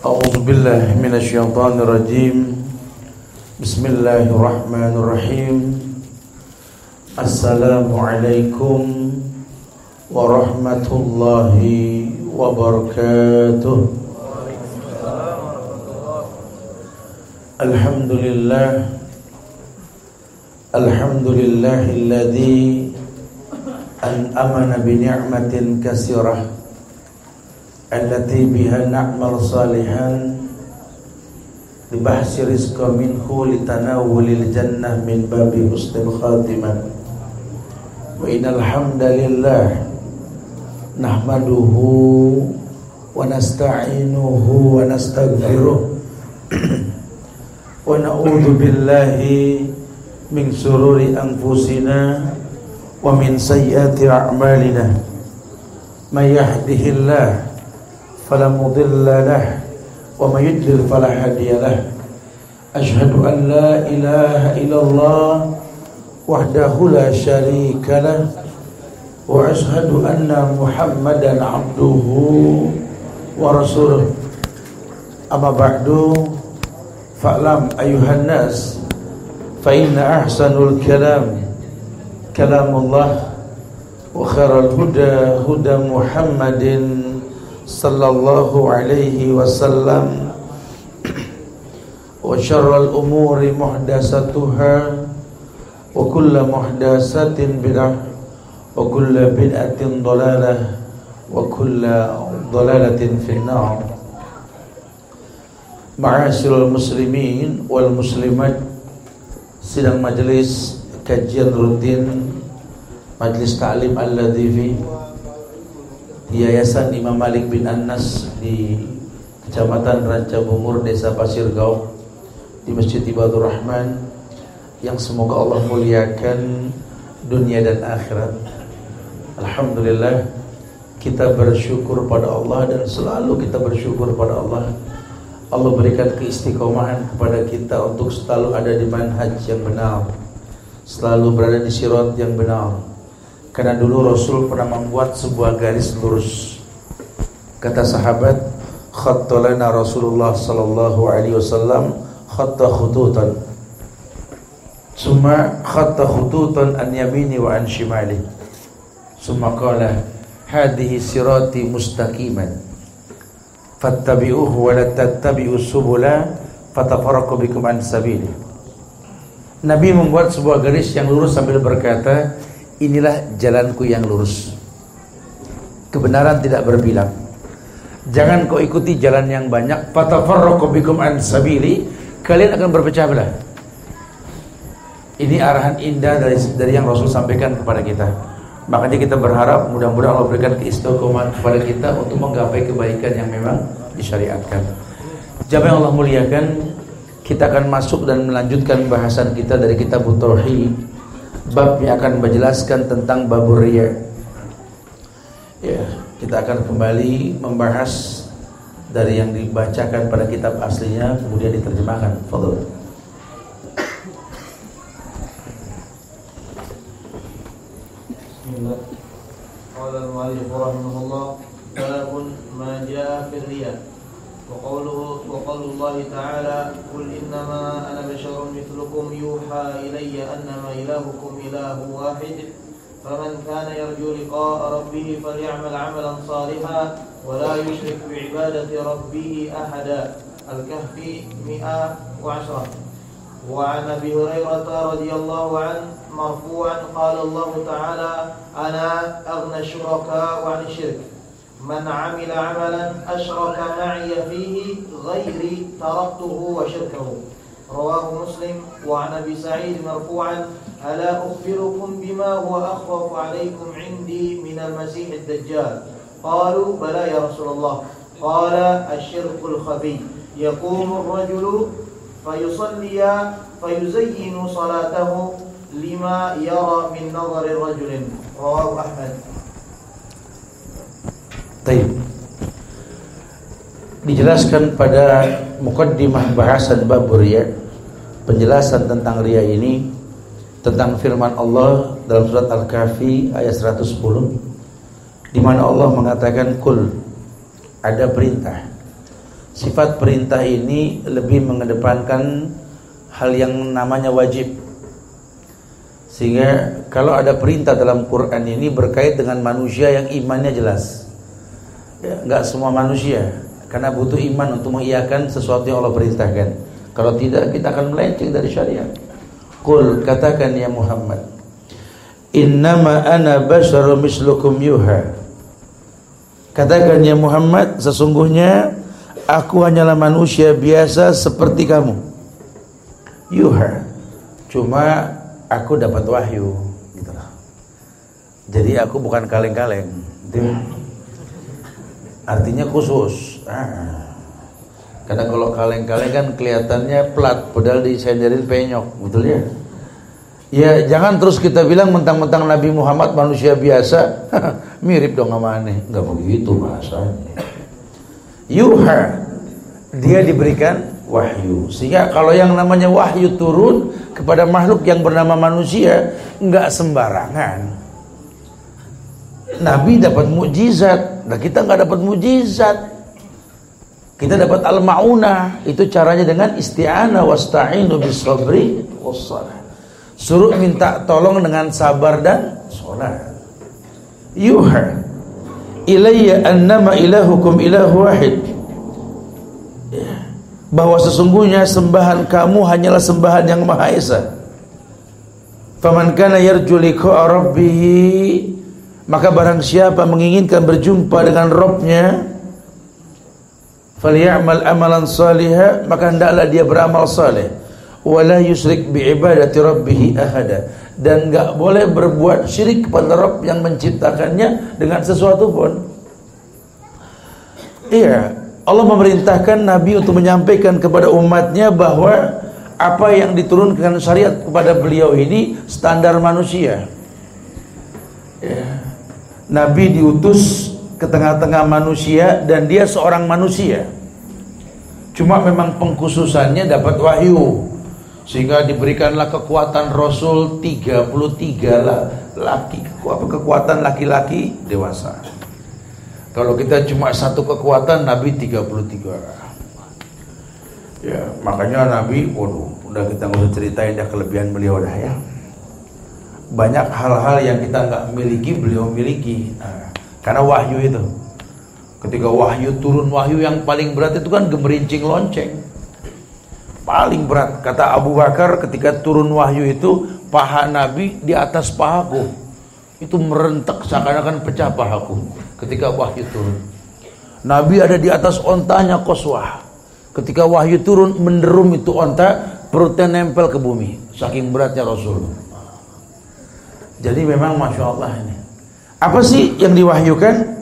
أعوذ بالله من الشيطان الرجيم. بسم الله الرحمن الرحيم. السلام عليكم ورحمة الله وبركاته. الحمد لله. الحمد لله الذي أنأمن بنعمة كثيرة. allati biha na'mal salihan. Li bahsi rizqa minhu li jannah min babi husnil khatimah wa innal hamdalillah nahmaduhu wa nasta'inuhu wa nastaghfiruh. Wa na'udzu billahi min sururi anfusina wa min sayyiati a'malina. May yahdihillahu فلا مضل له ومن يضلل فلا هادي له. أشهد أن لا إله إلا الله وحده لا شريك له وأشهد أن محمدا عبده ورسوله. أما بعد فاعلم أيها الناس فإن أحسن الكلام كلام الله وخير الهدى هدى محمد صلى الله عليه وسلم. وشر الأمور محدثاتها وكل محدثات بدعة وكل بدعة ضلالة وكل ضلالة في النار. معاشر المسلمين والمسلمات sidang majelis kajian rutin Majelis Ta'lim Al-Ladhifi Yayasan Imam Malik bin Anas di Kecamatan Ranca Bungur Desa Pasir Gauk di Masjid Ibadur Rahman yang semoga Allah muliakan dunia dan akhirat. Alhamdulillah kita bersyukur pada Allah dan selalu kita bersyukur pada Allah. Allah berikan keistiqomahan kepada kita untuk selalu ada di manhaj yang benar, selalu berada di sirat yang benar. Karena dulu Rasul pernah membuat sebuah garis lurus. Kata sahabat, khattalana Rasulullah sallallahu alaihi wasallam khatta khututan. Summa khatta khututan an yamini wa an shimali. Summa qala hadhihi sirati mustaqiman fattabi'uhu wa la tattabi'u subula fatafarraqu bikum an sabili. Nabi membuat sebuah garis yang lurus sambil berkata, inilah jalanku yang lurus. Kebenaran tidak berbilang. Jangan kau ikuti jalan yang banyak, fatafarraqu an sabili, kalian akan berpecah belah. Ini arahan indah dari dari yang Rasul sampaikan kepada kita. Makanya kita berharap mudah-mudahan Allah berikan keistiqomahan kepada kita untuk menggapai kebaikan yang memang disyariatkan. Jamaah Allah muliakan, kita akan masuk dan melanjutkan bahasan kita dari kitab Tauhid bab yang akan menjelaskan tentang babur riya. Ya, kita akan kembali membahas dari yang dibacakan pada kitab aslinya kemudian diterjemahkan. Fadhil. Bismillah. Qala al-Malik rahimahullah, "Babun ma jaa fi riya'." وقوله وقول الله تعالى قل إنما أنا بشر مثلكم يوحى إلي أنما إلهكم إله واحد فمن كان يرجو لقاء ربه فليعمل عملا صالحا ولا يشرك بعبادة ربه أحدا. الكهف 110 وعن أبي هريرة رضي الله عنه مرفوعا قال الله تعالى أنا أغنى الشركاء عن الشرك. من عمل عملا أشرك معي فيه غيري تركته وشركه. رواه مسلم وعن أبي سعيد مرفوعا ألا أخبركم بما هو أخوف عليكم عندي من المسيح الدجال؟ قالوا بلى يا رسول الله. قال الشرك الخفي يقوم الرجل فيصلي فيزين صلاته لما يرى من نظر رجل. رواه أحمد. Taib. Dijelaskan pada mukaddimah bahasan bab riya, penjelasan tentang riya ini tentang firman Allah dalam surat Al-Kahfi ayat 110 di mana Allah mengatakan kul ada perintah sifat perintah ini lebih mengedepankan hal yang namanya wajib. Sehingga kalau ada perintah dalam Quran ini berkait dengan manusia yang imannya jelas. Ya, enggak semua manusia. Karena butuh iman untuk mengiyakan sesuatu yang Allah perintahkan. Kalau tidak kita akan melenceng dari syariat. Qul katakan ya Muhammad Innama ana basyaru mislukum yuha. Katakan ya Muhammad Sesungguhnya Aku hanyalah manusia biasa seperti kamu. Yuha. Cuma Aku dapat wahyu gitu Jadi aku bukan kaleng-kaleng Artinya khusus ah. Karena kalau kaleng-kaleng kan kelihatannya plat, padahal disenderin penyok, betul ya? Ya jangan terus kita bilang mentang-mentang Nabi Muhammad manusia biasa, mirip dong sama aneh. Enggak begitu bahasanya. Yuha, dia diberikan wahyu. Sehingga kalau yang namanya wahyu turun kepada makhluk yang bernama manusia, enggak sembarangan. Nabi dapat mukjizat, nah kita enggak dapat mukjizat. Kita dapat al-maunah itu caranya dengan isti'anah wasta'inu bis sabri wassalah. Suruh minta tolong dengan sabar dan salat. Yuha ilayya annama ilahukum ilahu wahid. Ya. Bahwa sesungguhnya sembahan kamu hanyalah sembahan yang Maha Esa. Faman kana yarju liqa'a rabbih maka barang siapa menginginkan berjumpa dengan Rabbnya falyamal amalan salihah maka hendaklah dia beramal saleh. Wala yusyrik bi ibadati rabbih ahada. Dan enggak boleh berbuat syirik kepada Rabb yang menciptakannya dengan sesuatu pun. Iya Allah memerintahkan Nabi untuk menyampaikan kepada umatnya bahwa apa yang diturunkan syariat kepada beliau ini standar manusia. Ya. Nabi diutus ke tengah-tengah manusia dan dia seorang manusia. Cuma memang pengkhususannya dapat wahyu. Sehingga diberikanlah kekuatan Rasul 33 lah laki kekuatan laki-laki dewasa. Kalau kita cuma satu kekuatan Nabi 33. Ya, makanya Nabi waduh, udah kita nggak ceritain dah kelebihan beliau dah ya. Banyak hal-hal yang kita nggak miliki beliau miliki. Nah, karena wahyu itu. Ketika wahyu turun wahyu yang paling berat itu kan gemerincing lonceng. Paling berat kata Abu Bakar ketika turun wahyu itu paha Nabi di atas pahaku. Itu merentek seakan-akan pecah pahaku ketika wahyu turun. Nabi ada di atas ontanya koswah. Ketika wahyu turun menderum itu onta perutnya nempel ke bumi. Saking beratnya Rasul. Jadi memang masya Allah ini. Apa sih yang diwahyukan?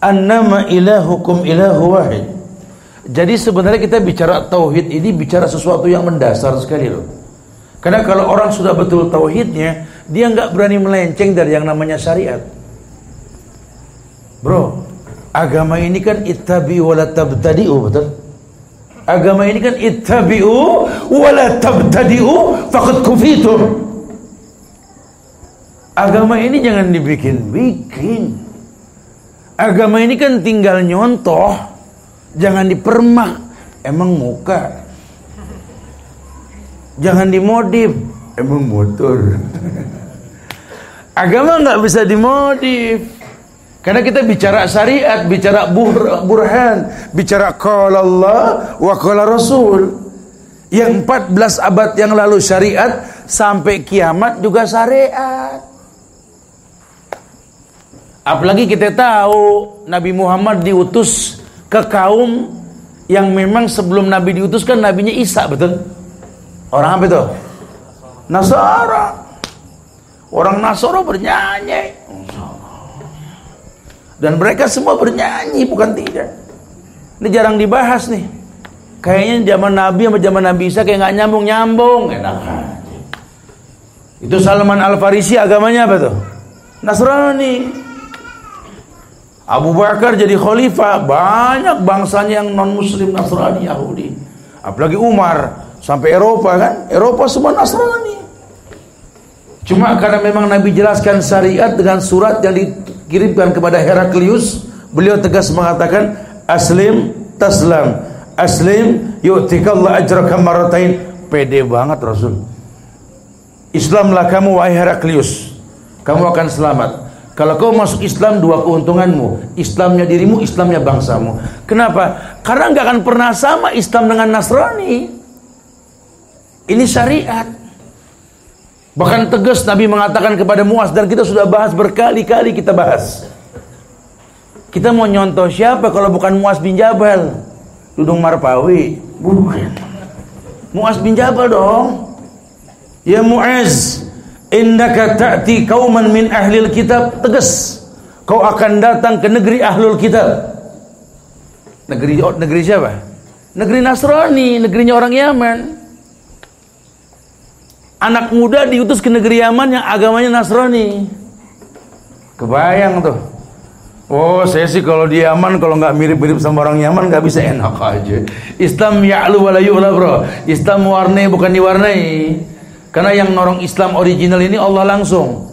Annama ilahukum ilahu wahid. Jadi sebenarnya kita bicara tauhid ini bicara sesuatu yang mendasar sekali loh. Karena kalau orang sudah betul tauhidnya, dia nggak berani melenceng dari yang namanya syariat. Bro, agama ini kan ittabi'u wala tabtadi'u, betul? Agama ini kan ittabi'u wala tabtadi'u faqad kufitum. Agama ini jangan dibikin-bikin. Agama ini kan tinggal nyontoh, jangan dipermak. Emang muka. Jangan dimodif, emang motor. Agama nggak bisa dimodif. Karena kita bicara syariat, bicara bur burhan, bicara qala Allah wa qala Rasul. Yang 14 abad yang lalu syariat sampai kiamat juga syariat. Apalagi kita tahu Nabi Muhammad diutus ke kaum yang memang sebelum Nabi diutus kan nabinya Isa, betul? Orang apa itu? Nasara. Orang Nasara bernyanyi. Dan mereka semua bernyanyi, bukan tidak. Ini jarang dibahas nih. Kayaknya zaman Nabi sama zaman Nabi Isa kayak nggak nyambung-nyambung. Enak Itu Salman Al Farisi agamanya apa tuh? Nasrani. Abu Bakar jadi khalifah, banyak bangsanya yang non muslim Nasrani Yahudi. Apalagi Umar sampai Eropa kan, Eropa semua Nasrani. Cuma karena memang Nabi jelaskan syariat dengan surat yang dikirimkan kepada Heraklius, beliau tegas mengatakan aslim taslam Aslim yu'tikallah ajraka marratain. Pede banget Rasul. Islamlah kamu wahai Heraklius. Kamu akan selamat. Kalau kau masuk Islam dua keuntunganmu, Islamnya dirimu, Islamnya bangsamu. Kenapa? Karena nggak akan pernah sama Islam dengan Nasrani. Ini syariat. Bahkan tegas Nabi mengatakan kepada Muaz dan kita sudah bahas berkali-kali kita bahas. Kita mau nyontoh siapa kalau bukan Muaz bin Jabal? Dudung Marpawi. Bukan. Muaz bin Jabal dong. Ya Muaz, innaka ta'ti kauman min ahlil kitab. Tegas. Kau akan datang ke negeri ahlul kitab. Negeri oh, negeri siapa? Negeri Nasrani, negerinya orang Yaman. Anak muda diutus ke negeri Yaman yang agamanya Nasrani. Kebayang tuh. Oh, saya sih kalau di Yaman kalau nggak mirip-mirip sama orang Yaman nggak bisa enak aja. Islam ya'lu wa la yu'la, Bro. Islam warnai bukan diwarnai. Karena yang norong Islam original ini Allah langsung.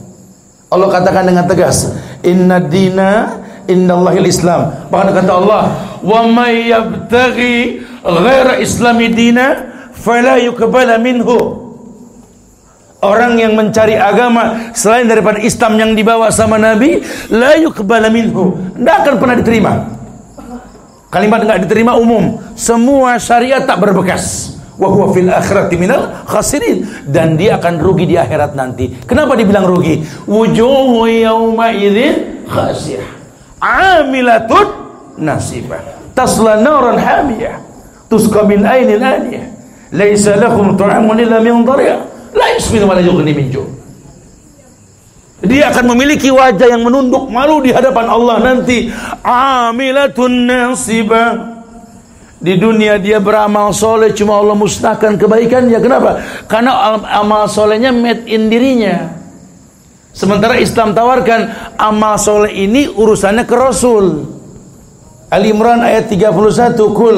Allah katakan dengan tegas, "Inna dina innallahil Islam." Bahkan kata Allah, "Wa may yabtaghi ghaira islami dina fala yuqbala minhu." Orang yang mencari agama selain daripada Islam yang dibawa sama Nabi, la yuqbala minhu. Tidak akan pernah diterima. Kalimat enggak diterima umum. Semua syariat tak berbekas wa huwa fil akhirati minal khasirin dan dia akan rugi di akhirat nanti. Kenapa dibilang rugi? Wujuhu yauma idzin khasirah. Amilatun nasibah. Tasla naran hamiyah. Tusqa min ainil aniyah. Laisa lahum ta'amun illa min dharya. La yusminu wa la yughni min ju'. Dia akan memiliki wajah yang menunduk malu di hadapan Allah nanti. Amilatun nasibah di dunia dia beramal soleh cuma Allah musnahkan kebaikannya. Kenapa? Karena amal solehnya made in dirinya. Sementara Islam tawarkan amal soleh ini urusannya ke Rasul. Ali Imran ayat 31 Kul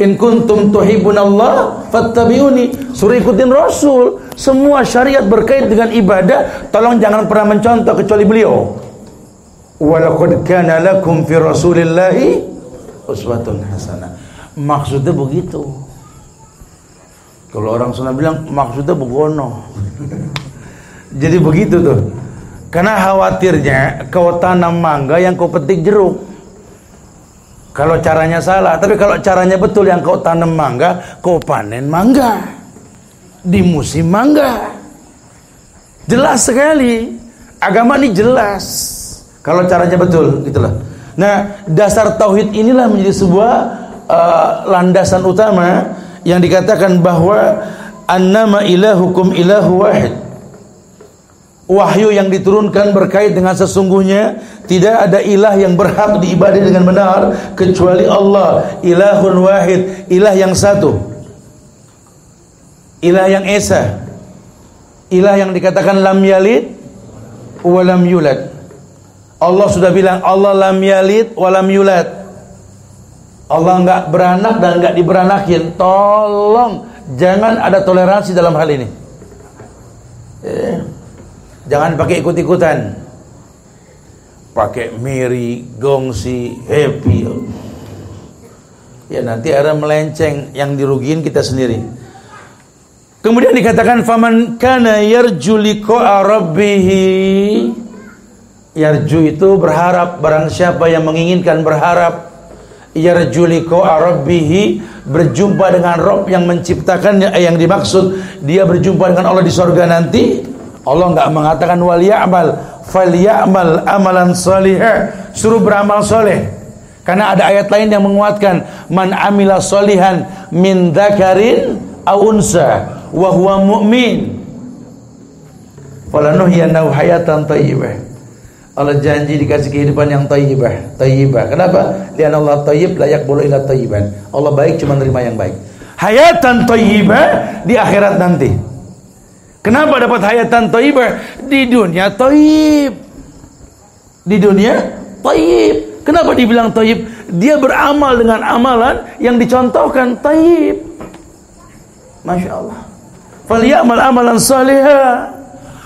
in kuntum Allah fattabi'uni. Suruh ikutin Rasul. Semua syariat berkait dengan ibadah, tolong jangan pernah mencontoh kecuali beliau. Walaqad kana lakum fi Rasulillahi uswatun hasanah. Maksudnya begitu. Kalau orang sana bilang maksudnya begono. Jadi begitu tuh. Karena khawatirnya kau tanam mangga yang kau petik jeruk. Kalau caranya salah, tapi kalau caranya betul yang kau tanam mangga, kau panen mangga. Di musim mangga. Jelas sekali. Agama ini jelas. Kalau caranya betul, gitulah. Nah, dasar tauhid inilah menjadi sebuah uh, landasan utama yang dikatakan bahwa annama ilahukum ilahu wahid. Wahyu yang diturunkan berkait dengan sesungguhnya tidak ada ilah yang berhak diibadai dengan benar kecuali Allah, ilahun wahid, ilah yang satu. Ilah yang esa. Ilah yang dikatakan lam yalid wa lam yulad. Allah sudah bilang Allah lam yalid wa lam yulad. Allah nggak beranak dan nggak diberanakin. Tolong jangan ada toleransi dalam hal ini. Eh, jangan pakai ikut-ikutan. Pakai miri, gongsi, happy. Ya nanti ada melenceng yang dirugiin kita sendiri. Kemudian dikatakan faman kana yarju liqa'a. Yarju itu berharap barang siapa yang menginginkan berharap yarjuliko arabihi berjumpa dengan Rob yang menciptakannya yang dimaksud. Dia berjumpa dengan Allah di sorga nanti. Allah nggak mengatakan wal ya'mal fal ya'mal amalan salihah suruh beramal soleh karena ada ayat lain yang menguatkan man amila solihan min dzakarin aw unsa wa huwa mu'min. Falanuhyiyannahu hayatan thayyibah Allah janji dikasih kehidupan yang tayyibah, tayyibah. Kenapa? Lian Allah tayyib layak boleh ila tayyiban. Allah baik cuma nerima yang baik. Hayatan tayyibah di akhirat nanti. Kenapa dapat hayatan tayyibah? Di dunia tayyib. Di dunia tayyib. Kenapa dibilang tayyib? Dia beramal dengan amalan yang dicontohkan tayyib. Masya Allah. Falyamal amalan salihah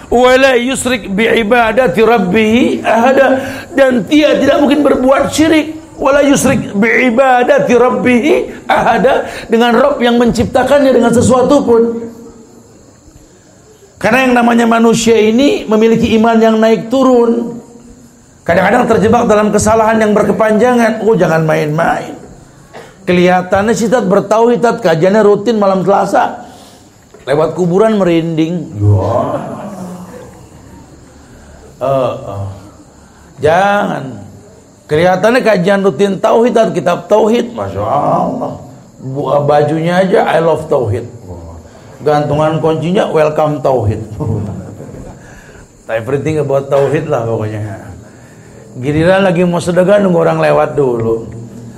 wala yusrik bi ibadati rabbih ahada dan dia tidak mungkin berbuat syirik wala yusrik biibadati rabbih ahada dengan Rob yang menciptakannya dengan sesuatu pun. Karena yang namanya manusia ini memiliki iman yang naik turun. Kadang-kadang terjebak dalam kesalahan yang berkepanjangan. Oh, jangan main-main. Kelihatannya sih tat bertauhid tat kajiannya rutin malam Selasa. Lewat kuburan merinding. Uh, uh. Jangan Kelihatannya kajian rutin tauhid dan kitab tauhid, masya Allah. Buah bajunya aja I love tauhid. Gantungan kuncinya welcome tauhid. Everything about tauhid lah pokoknya. Giliran lagi mau sedekah nunggu orang lewat dulu.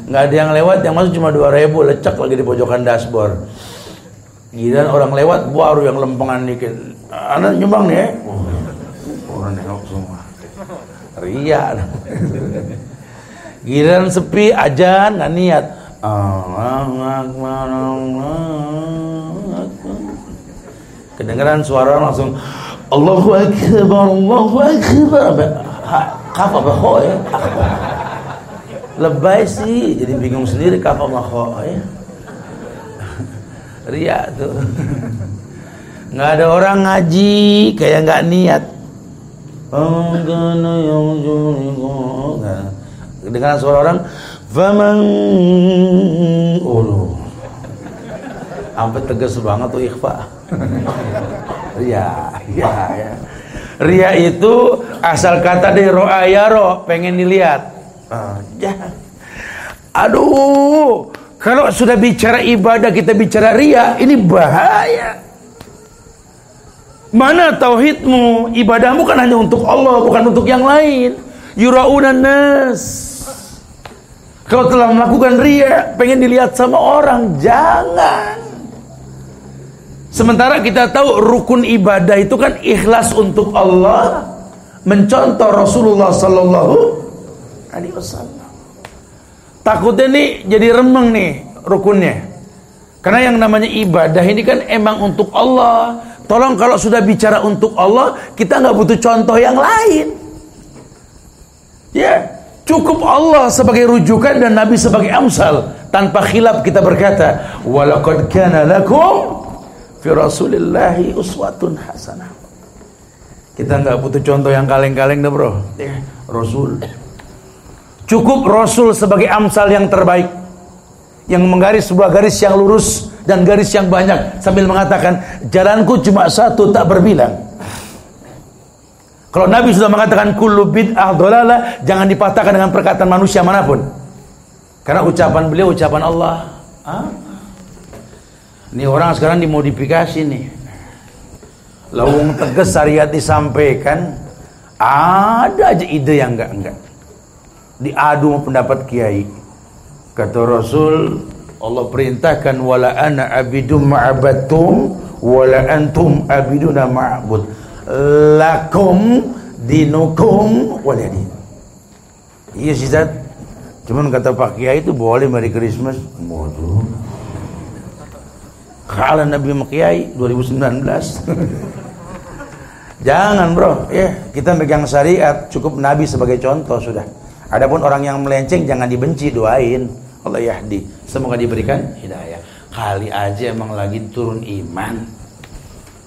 Nggak ada yang lewat, yang masuk cuma dua ribu lecak lagi di pojokan dashboard. Giliran orang lewat baru yang lempengan dikit. Anak nyumbang nih ya. Nengok semua. Ria. Giliran sepi ajan nggak niat. Kedengaran suara langsung Allahu Akbar, Allahu Akbar. Kaf apa ya? Lebay sih, jadi bingung sendiri kaf apa ya. Ria tuh. Nggak ada orang ngaji kayak nggak niat. Yang dengan suara orang. Faman ulu. Sampai tegas banget tuh ikhfa. Ria ya ya ria itu asal kata dari roa ya ro. Pengen dilihat. Uh, ya. aduh kalau sudah bicara ibadah kita bicara ria ini bahaya mana tauhidmu ibadahmu kan hanya untuk Allah bukan untuk yang lain yuraunan nas kalau telah melakukan ria, pengen dilihat sama orang, jangan. Sementara kita tahu rukun ibadah itu kan ikhlas untuk Allah, mencontoh Rasulullah sallallahu alaihi wasallam. Takutnya nih jadi remeng nih rukunnya. Karena yang namanya ibadah ini kan emang untuk Allah. Tolong kalau sudah bicara untuk Allah, kita nggak butuh contoh yang lain. Ya, yeah. Cukup Allah sebagai rujukan dan Nabi sebagai amsal. Tanpa khilaf kita berkata, "Walaqad kana lakum fi Rasulillahi uswatun hasanah." Kita nggak butuh contoh yang kaleng-kaleng deh, Bro. Ya, Rasul. Cukup Rasul sebagai amsal yang terbaik. Yang menggaris sebuah garis yang lurus dan garis yang banyak sambil mengatakan, "Jalanku cuma satu tak berbilang." Kalau Nabi sudah mengatakan kullu bid'ah dolala, jangan dipatahkan dengan perkataan manusia mana pun. Karena ucapan beliau ucapan Allah. Ah. Ini orang sekarang dimodifikasi nih. Lawung tegas syariat disampaikan, ada aja ide yang enggak-enggak. Diadu pendapat kiai. Kata Rasul, Allah perintahkan wala ana abidum ma'abatum wala antum abiduna ma'abud lakum dinukum waliyadin. Iya sih Zat. Cuman kata Pak Kiai itu boleh Merry Christmas. Waduh. Kalah Nabi Kiai 2019. Jangan bro, ya kita megang syariat cukup Nabi sebagai contoh sudah. Adapun orang yang melenceng jangan dibenci, doain Allah yahdi. Semoga diberikan hidayah. Kali aja emang lagi turun iman,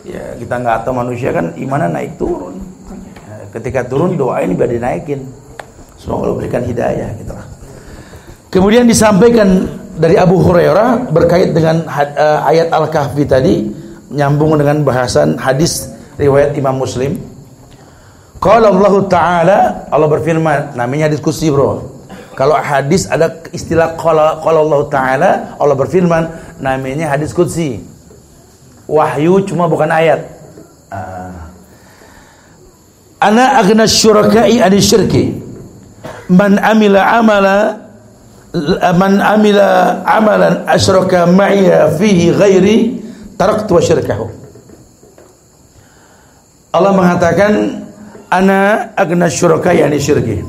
ya kita nggak tahu manusia kan imannya naik turun. Ketika turun doa ini biar dinaikin. Semoga Allah berikan hidayah gitu lah. Kemudian disampaikan dari Abu Hurairah berkait dengan uh, ayat Al-Kahfi tadi nyambung dengan bahasan hadis riwayat Imam Muslim. Kalau Allah Ta'ala Allah berfirman namanya diskusi bro kalau hadis ada istilah kalau Allah Ta'ala Allah berfirman namanya hadis kudsi wahyu cuma bukan ayat. Ah. Ana aghna syuraka'i an syirki. Man amila amala man amila amalan asyraka ma'iya fihi ghairi taraktu wa syirkahu. Allah mengatakan ana aghna syuraka'i an syirki.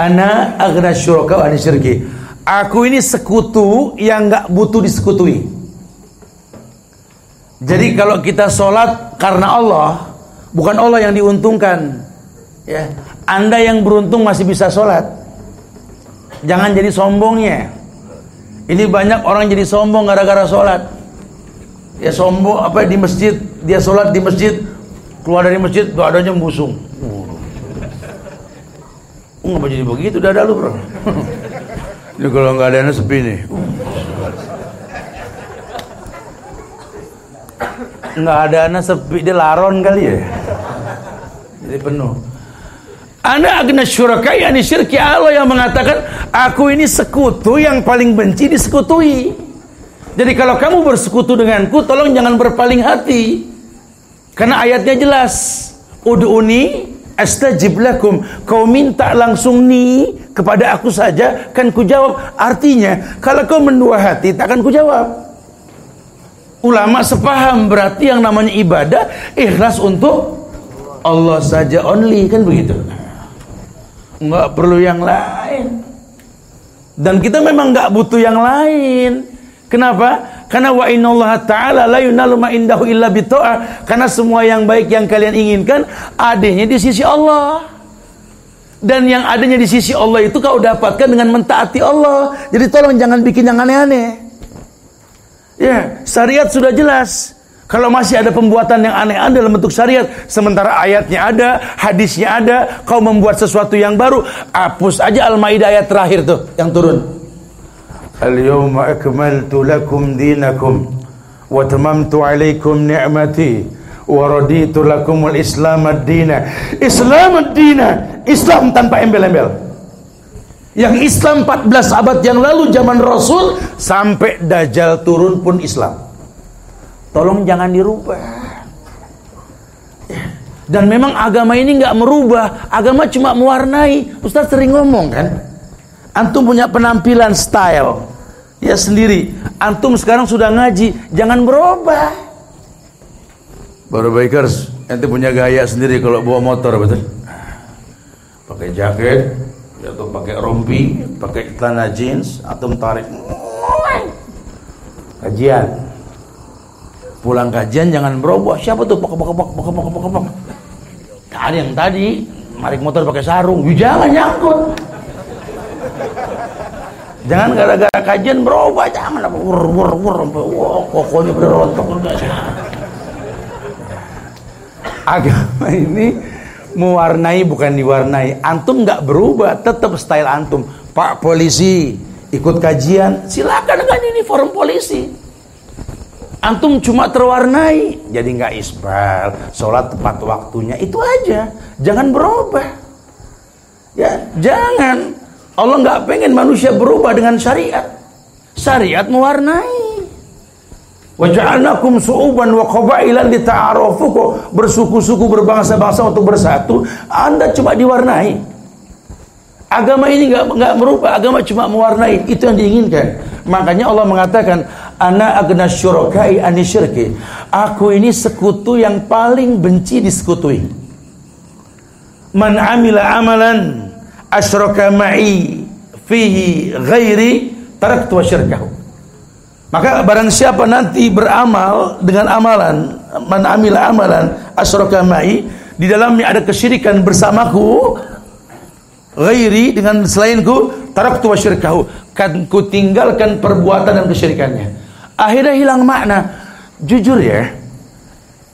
Ana aghna syuraka'i an syirki. Aku ini sekutu yang enggak butuh disekutui. Jadi kalau kita sholat karena Allah, bukan Allah yang diuntungkan. Ya, Anda yang beruntung masih bisa sholat. Jangan jadi sombongnya. Ini banyak orang jadi sombong gara-gara sholat. Ya sombong apa di masjid, dia sholat di masjid, keluar dari masjid, gak adanya busung. Ngapa jadi begitu dada lu bro? Ini kalau nggak ada sepi nih. Nggak ada anak sepi, dia laron kali ya. Jadi penuh. Anda agna syuraka yani syirki Allah yang mengatakan aku ini sekutu yang paling benci disekutui. Jadi kalau kamu bersekutu denganku tolong jangan berpaling hati. Karena ayatnya jelas. Ud'uni astajib lakum. Kau minta langsung ni kepada aku saja kan ku jawab. Artinya kalau kau mendua hati tak akan ku jawab. Ulama sepaham berarti yang namanya ibadah ikhlas untuk Allah saja only kan begitu nggak perlu yang lain dan kita memang nggak butuh yang lain kenapa karena wa innallaha ta'ala la yunalu ma indahu illa bitoa karena semua yang baik yang kalian inginkan adanya di sisi Allah. Dan yang adanya di sisi Allah itu kau dapatkan dengan mentaati Allah. Jadi tolong jangan bikin yang aneh-aneh. Ya syariat sudah jelas. Kalau masih ada pembuatan yang aneh-aneh dalam bentuk syariat, sementara ayatnya ada, hadisnya ada, kau membuat sesuatu yang baru, hapus aja Al-Maidah ayat terakhir tuh yang turun. Lakum dinakum wa tamamtu alaikum ni'mati wa raditu lakum al-islam ad-dina. Islam ad-dina, Islam tanpa embel-embel. Yang Islam 14 abad yang lalu zaman Rasul sampai Dajjal turun pun Islam. Tolong jangan dirubah. Dan memang agama ini nggak merubah, agama cuma mewarnai. Ustaz sering ngomong kan, antum punya penampilan style, ya sendiri. Antum sekarang sudah ngaji, jangan berubah. Baru bikers, nanti punya gaya sendiri kalau bawa motor betul. Pakai jaket, atau pakai rompi, pakai celana jeans, antum tarik. Kajian, pulang kajian jangan berubah siapa tuh pok pok pok pok pok pok pok ada yang tadi narik motor pakai sarung jangan nyangkut jangan gara-gara kajian berubah jangan apa wur wur wur sampai wah kokonya berontok agama ini mewarnai bukan diwarnai. Antum nggak berubah tetap style antum. Pak polisi ikut kajian silakan kan ini forum polisi. Antum cuma terwarnai, jadi nggak isbal, sholat tepat waktunya itu aja, jangan berubah. Ya, jangan. Allah nggak pengen manusia berubah dengan syariat. Syariat mewarnai. Waja'alnakum su'uban wa qabailan lita'arufu bersuku-suku berbangsa-bangsa untuk bersatu. Anda cuma diwarnai. Agama ini nggak nggak merubah, agama cuma mewarnai. Itu yang diinginkan. Makanya Allah mengatakan, Ana agna syurakai anisyirki. Aku ini sekutu yang paling benci disekutui. Man amila amalan asyraka ma'i fihi ghairi taraktu syirkahu. Maka barang siapa nanti beramal dengan amalan man amila amalan asyraka ma'i di dalamnya ada kesyirikan bersamaku ghairi dengan selainku taraktu syirkahu kan ku tinggalkan perbuatan dan kesyirikannya akhirnya hilang makna. Jujur ya,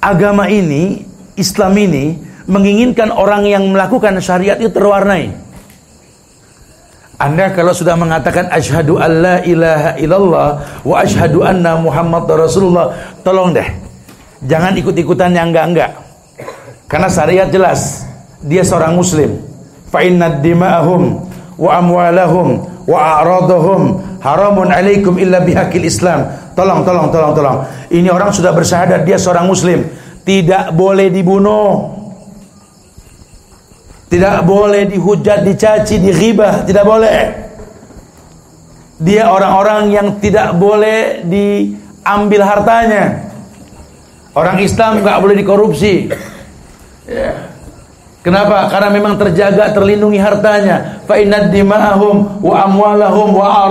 agama ini, Islam ini menginginkan orang yang melakukan syariat itu terwarnai. Anda kalau sudah mengatakan asyhadu alla ilaha illallah wa asyhadu anna Muhammad Rasulullah, tolong deh. Jangan ikut-ikutan yang enggak-enggak. Karena syariat jelas, dia seorang muslim. Fa inna dima'ahum wa amwalahum wa a'radahum haramun alaikum illa bihaqil Islam Tolong, tolong, tolong, tolong. Ini orang sudah bersyahadat dia seorang muslim. Tidak boleh dibunuh. Tidak boleh dihujat, dicaci, dighibah, tidak boleh. Dia orang-orang yang tidak boleh diambil hartanya. Orang Islam nggak boleh dikorupsi. Ya. Kenapa? Karena memang terjaga, terlindungi hartanya. Fa inna dima'ahum wa amwalahum wa.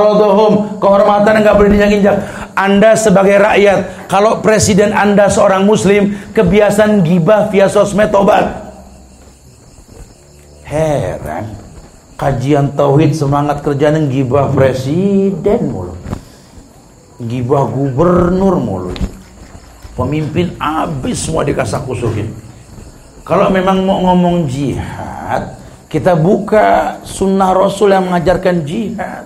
Kehormatan enggak boleh diinjak-injak. Anda sebagai rakyat, kalau presiden Anda seorang muslim, kebiasaan gibah via sosmed tobat. Heran. kajian tauhid semangat kerjaan gibah presiden mulu. Gibah gubernur mulu. Pemimpin abis semua dikasak kusuhin kalau memang mau ngomong jihad kita buka sunnah rasul yang mengajarkan jihad.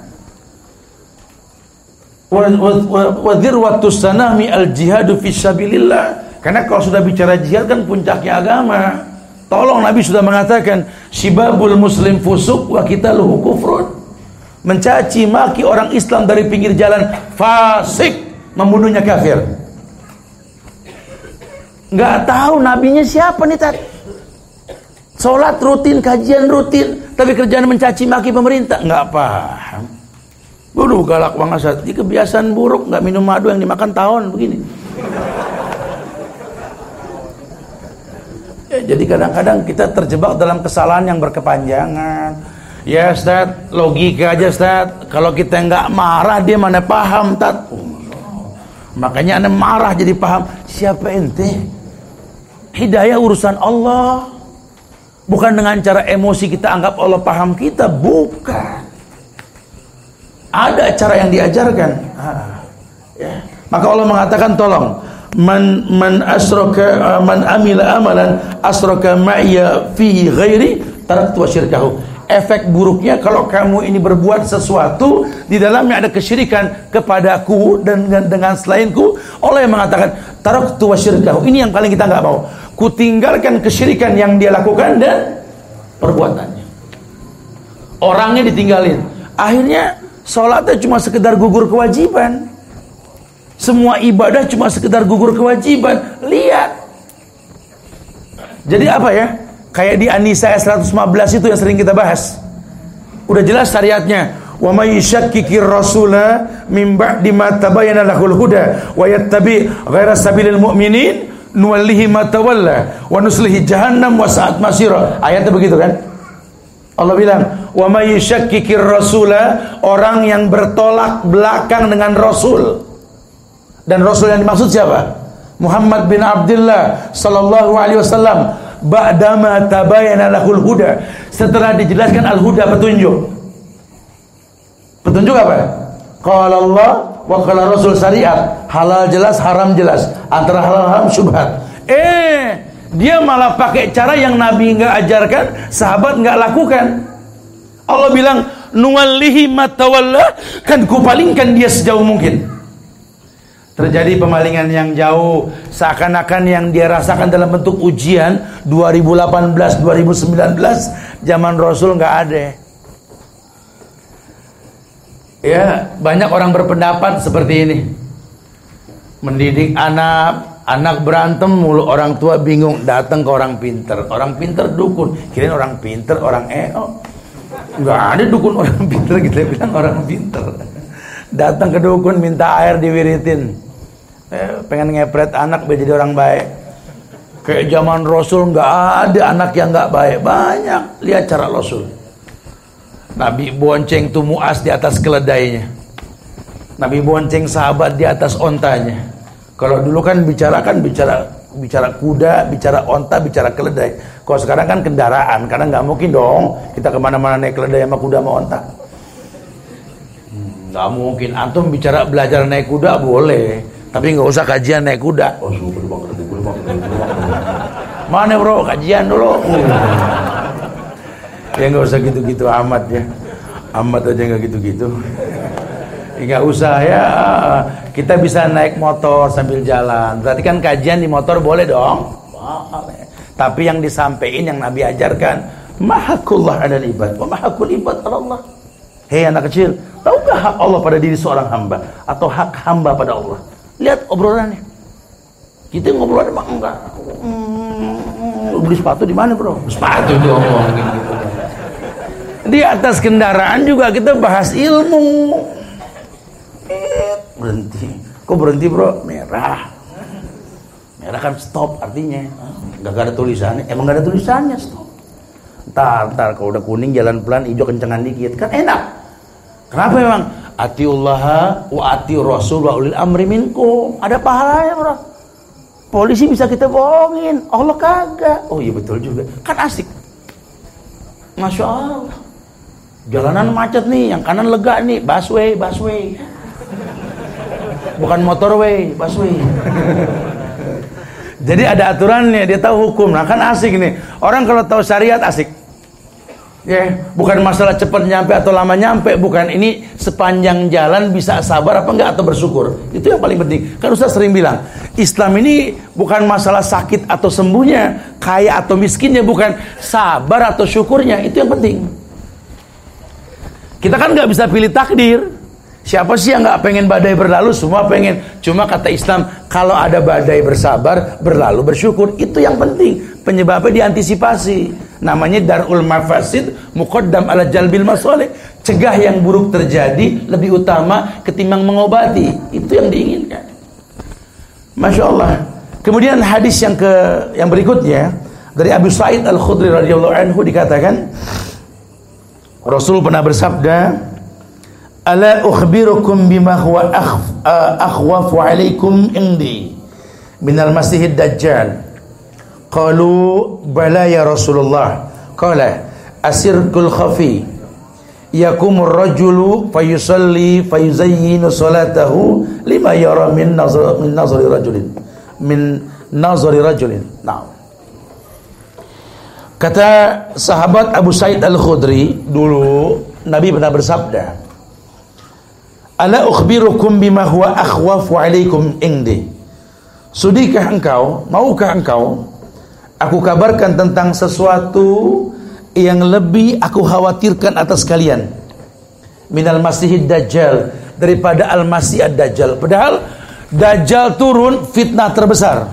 Wadir waktu sanami al jihadu fisabilillah karena kalau sudah bicara jihad kan puncaknya agama Tolong Nabi sudah mengatakan Sibabul muslim fusuk wa kita luhu kufrun. Mencaci maki orang Islam dari pinggir jalan Fasik Membunuhnya kafir. Gak tahu nabinya siapa nih tadi Sholat rutin, kajian rutin Tapi kerjaan mencaci maki pemerintah Gak paham. Waduh galak banget Ini kebiasaan buruk Gak minum madu yang dimakan tahun begini Ya, jadi kadang-kadang kita terjebak dalam kesalahan yang berkepanjangan. Ya Ustaz, logika aja Ustaz. Kalau kita nggak marah dia mana paham Tat. Oh, makanya anda marah jadi paham. Siapa ente? Hidayah urusan Allah. Bukan dengan cara emosi kita anggap Allah paham kita. Bukan. Ada cara yang diajarkan. Ah, ya. Maka Allah mengatakan tolong man man asraka uh, man amila amalan asraka ma'ya fihi ghairi taraktu syirkahu. Efek buruknya kalau kamu ini berbuat sesuatu di dalamnya ada kesyirikan kepadaku dan dengan, dengan selainku. Allah yang mengatakan taraktu syirkahu. Ini yang paling kita nggak mau. Ku tinggalkan kesyirikan yang dia lakukan dan perbuatannya. Orangnya ditinggalin. Akhirnya sholatnya cuma sekedar gugur kewajiban semua ibadah cuma sekedar gugur kewajiban. Lihat. Jadi apa ya? Kayak di Anisa 115 itu yang sering kita bahas. Udah jelas syariatnya. Wa may yushakkikir rasula min ba'di ma tabayyana lahul huda wa yattabi ghaira sabilil mu'minin nuwallihi ma tawalla wa nuslihi jahannam wa sa'at masira. Ayatnya begitu kan? Allah bilang, "Wa may yushakkikir rasula" orang yang bertolak belakang dengan Rasul. Dan Rasul yang dimaksud siapa? Muhammad bin Abdullah sallallahu alaihi wasallam. Ba'dama tabayyana lahul huda. Setelah dijelaskan al-huda petunjuk. Petunjuk apa? Qala Allah wa qala Rasul syariat. Halal jelas haram jelas. Antara halal haram syubhat. Eh dia malah pakai cara yang Nabi enggak ajarkan sahabat enggak lakukan. Allah bilang nuwallihi matawalla kan kupalingkan dia sejauh mungkin Terjadi pemalingan yang jauh. Seakan-akan yang dia rasakan dalam bentuk ujian 2018-2019 Zaman Rasul nggak ada. Ya banyak orang berpendapat seperti ini. Mendidik anak Anak berantem mulu orang tua bingung Datang ke orang pinter. Orang pinter dukun. Kirain orang pinter orang oh. Nggak ada dukun orang pinter Kita bilang orang pinter. Datang ke dukun minta air diwiritin eh, pengen ngepret anak biar jadi orang baik. Kayak zaman Rasul nggak ada anak yang nggak baik. Banyak. Lihat cara Rasul. Nabi bonceng tuh muas di atas keledainya. Nabi bonceng sahabat di atas ontanya. Kalau dulu kan bicara kan bicara bicara kuda, bicara onta, bicara keledai. Kalau sekarang kan kendaraan, karena nggak mungkin dong kita ke mana-mana naik keledai sama kuda sama onta. Hmm, nggak mungkin. Antum bicara belajar naik kuda boleh, tapi nggak usah kajian naik kuda. Oh, Mana bro, kajian dulu. ya nggak usah gitu-gitu amat ya. Amat aja nggak gitu-gitu. Nggak usah ya. Kita bisa naik motor sambil jalan. Berarti kan kajian di motor boleh dong. Tapi yang disampaikan yang Nabi ajarkan, mahakullah ada ibad, wa mahakul ibad Allah. Hei anak kecil, tahukah hak Allah pada diri seorang hamba atau hak hamba pada Allah? Lihat obrolannya. Kita ngobrol emang enggak. Hmm, beli sepatu di mana, Bro? Sepatu dong gitu. Di atas kendaraan juga kita bahas ilmu. Eh, berhenti. Kok berhenti, Bro? Merah. Merah kan stop artinya. Enggak ada tulisannya. Emang enggak ada tulisannya stop. Ntar, ntar kalau udah kuning jalan pelan, hijau kencengan dikit kan enak. Kenapa memang? Atiullah wa ati rasul wa ulil amri minkum. Ada pahalanya, Bro. Polisi bisa kita bohongin, Allah kagak. Oh iya betul juga. Kan asik. Masya Allah. Jalanan macet nih, yang kanan lega nih, busway, busway. Bukan motorway, busway. Jadi ada aturannya, dia tahu hukum. Nah kan asik nih. Orang kalau tahu syariat asik. Ya, yeah. bukan masalah cepat nyampe atau lama nyampe, bukan. Ini sepanjang jalan bisa sabar apa enggak atau bersyukur. Itu yang paling penting. Kan Ustaz sering bilang, Islam ini bukan masalah sakit atau sembuhnya, kaya atau miskinnya, bukan sabar atau syukurnya. Itu yang penting. Kita kan nggak bisa pilih takdir. Siapa sih yang nggak pengen badai berlalu? Semua pengen. Cuma kata Islam, kalau ada badai bersabar, berlalu bersyukur. Itu yang penting. Penyebabnya diantisipasi. Namanya darul mafasid muqaddam ala jalbil masoleh. Cegah yang buruk terjadi lebih utama ketimbang mengobati. Itu yang diinginkan. Masya Allah. Kemudian hadis yang ke yang berikutnya dari Abu Sa'id Al Khudri radhiyallahu anhu dikatakan Rasul pernah bersabda Ala ukhbirukum bima huwa akhwafu alaikum indi? Minal masihid dajjal Qalu bala ya Rasulullah. Qala asirkul khafi Yakumur rajulu fayusalli fayuzayyinu salatahu lima yara min nazar min nazari rajulin. Min nazari rajulin. Naam. Kata sahabat Abu Said Al-Khudri dulu Nabi pernah bersabda Ala ukhbirukum bima huwa akhwafu alaikum indi? Sudikah engkau, maukah engkau Aku kabarkan tentang sesuatu yang lebih aku khawatirkan atas kalian? Minal masihid dajjal Daripada al-masih ad-dajjal. Padahal dajjal turun fitnah terbesar.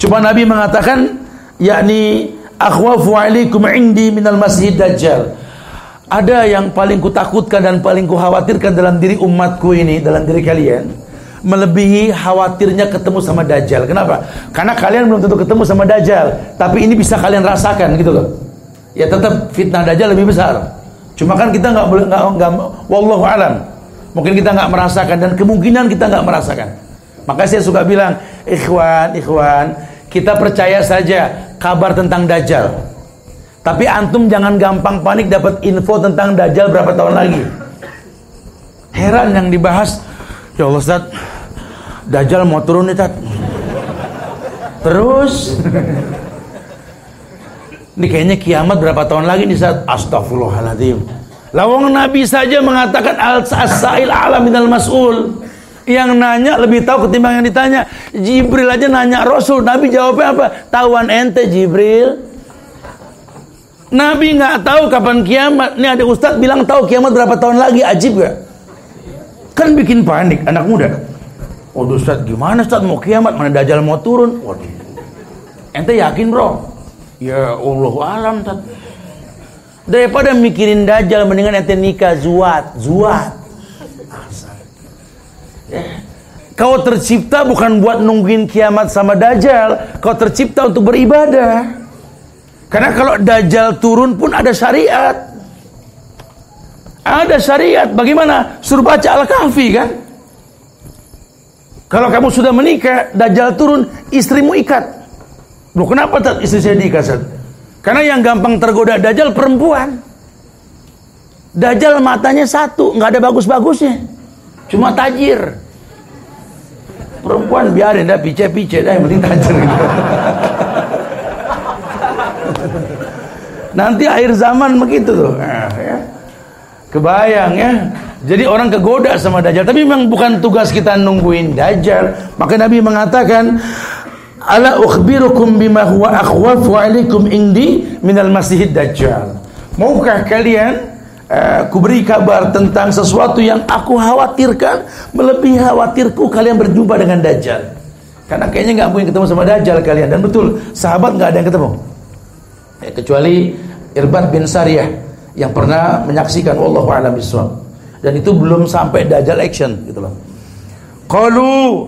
Cuma Nabi mengatakan yakni akhwafu alaikum indi minal masih dajjal ada yang paling kutakutkan dan paling kukhawatirkan dalam diri umatku ini dalam diri kalian melebihi khawatirnya ketemu sama dajjal. Kenapa? Karena kalian belum tentu ketemu sama dajjal tapi ini bisa kalian rasakan gitu loh. Ya tetap fitnah dajjal lebih besar. Cuma kan kita nggak boleh nggak nggak wallahu alam. Mungkin kita nggak merasakan dan kemungkinan kita nggak merasakan. Maka saya suka bilang ikhwan ikhwan kita percaya saja kabar tentang Dajjal. Tapi antum jangan gampang panik dapat info tentang Dajjal berapa tahun lagi. Heran yang dibahas, ya Allah Ustaz, Dajjal mau turun nih Tat. Terus, ini kayaknya kiamat berapa tahun lagi nih Ustaz? Astagfirullahaladzim. Lawang Nabi saja mengatakan al-sa'il alam minal mas'ul. Yang nanya lebih tahu ketimbang yang ditanya. Jibril aja nanya Rasul, Nabi jawabnya apa? Tawan ente Jibril. Nabi nggak tahu kapan kiamat. Ini ada ustadz bilang tahu kiamat berapa tahun lagi. Ajib gak? Kan bikin panik anak muda. Waduh ustadz gimana ustadz mau kiamat? Mana dajjal mau turun? Waduh. Ente yakin bro? Ya Allah alam ustadz. Daripada mikirin dajjal mendingan ente nikah zuat, zuat. Kau tercipta bukan buat nungguin kiamat sama Dajjal. Kau tercipta untuk beribadah. Karena kalau Dajjal turun pun ada syariat. Ada syariat. Bagaimana? Suruh baca Al-Kahfi kan? Kalau kamu sudah menikah, Dajjal turun, istrimu ikat. Loh kenapa tak istri saya diikat? Karena yang gampang tergoda Dajjal perempuan. Dajjal matanya satu, nggak ada bagus-bagusnya. Cuma tajir. Perempuan biarin dah pice-pice dah yang penting tajir. Nanti akhir zaman begitu tuh. Nah, ya. Kebayang ya. Jadi orang kegoda sama Dajjal. Tapi memang bukan tugas kita nungguin Dajjal. Maka Nabi mengatakan, Ala ukhbirukum bima huwa akhwafu alaikum indi minal masihid Dajjal. Maukah kalian uh, kuberi kabar tentang sesuatu yang aku khawatirkan melebihi khawatirku kalian berjumpa dengan Dajjal. Karena kayaknya nggak mungkin ketemu sama Dajjal kalian dan betul sahabat nggak ada yang ketemu. Ya, kecuali Irbad bin Sariyah yang pernah menyaksikan Allah a'lam Dan itu belum sampai Dajjal action gitu loh. Kalau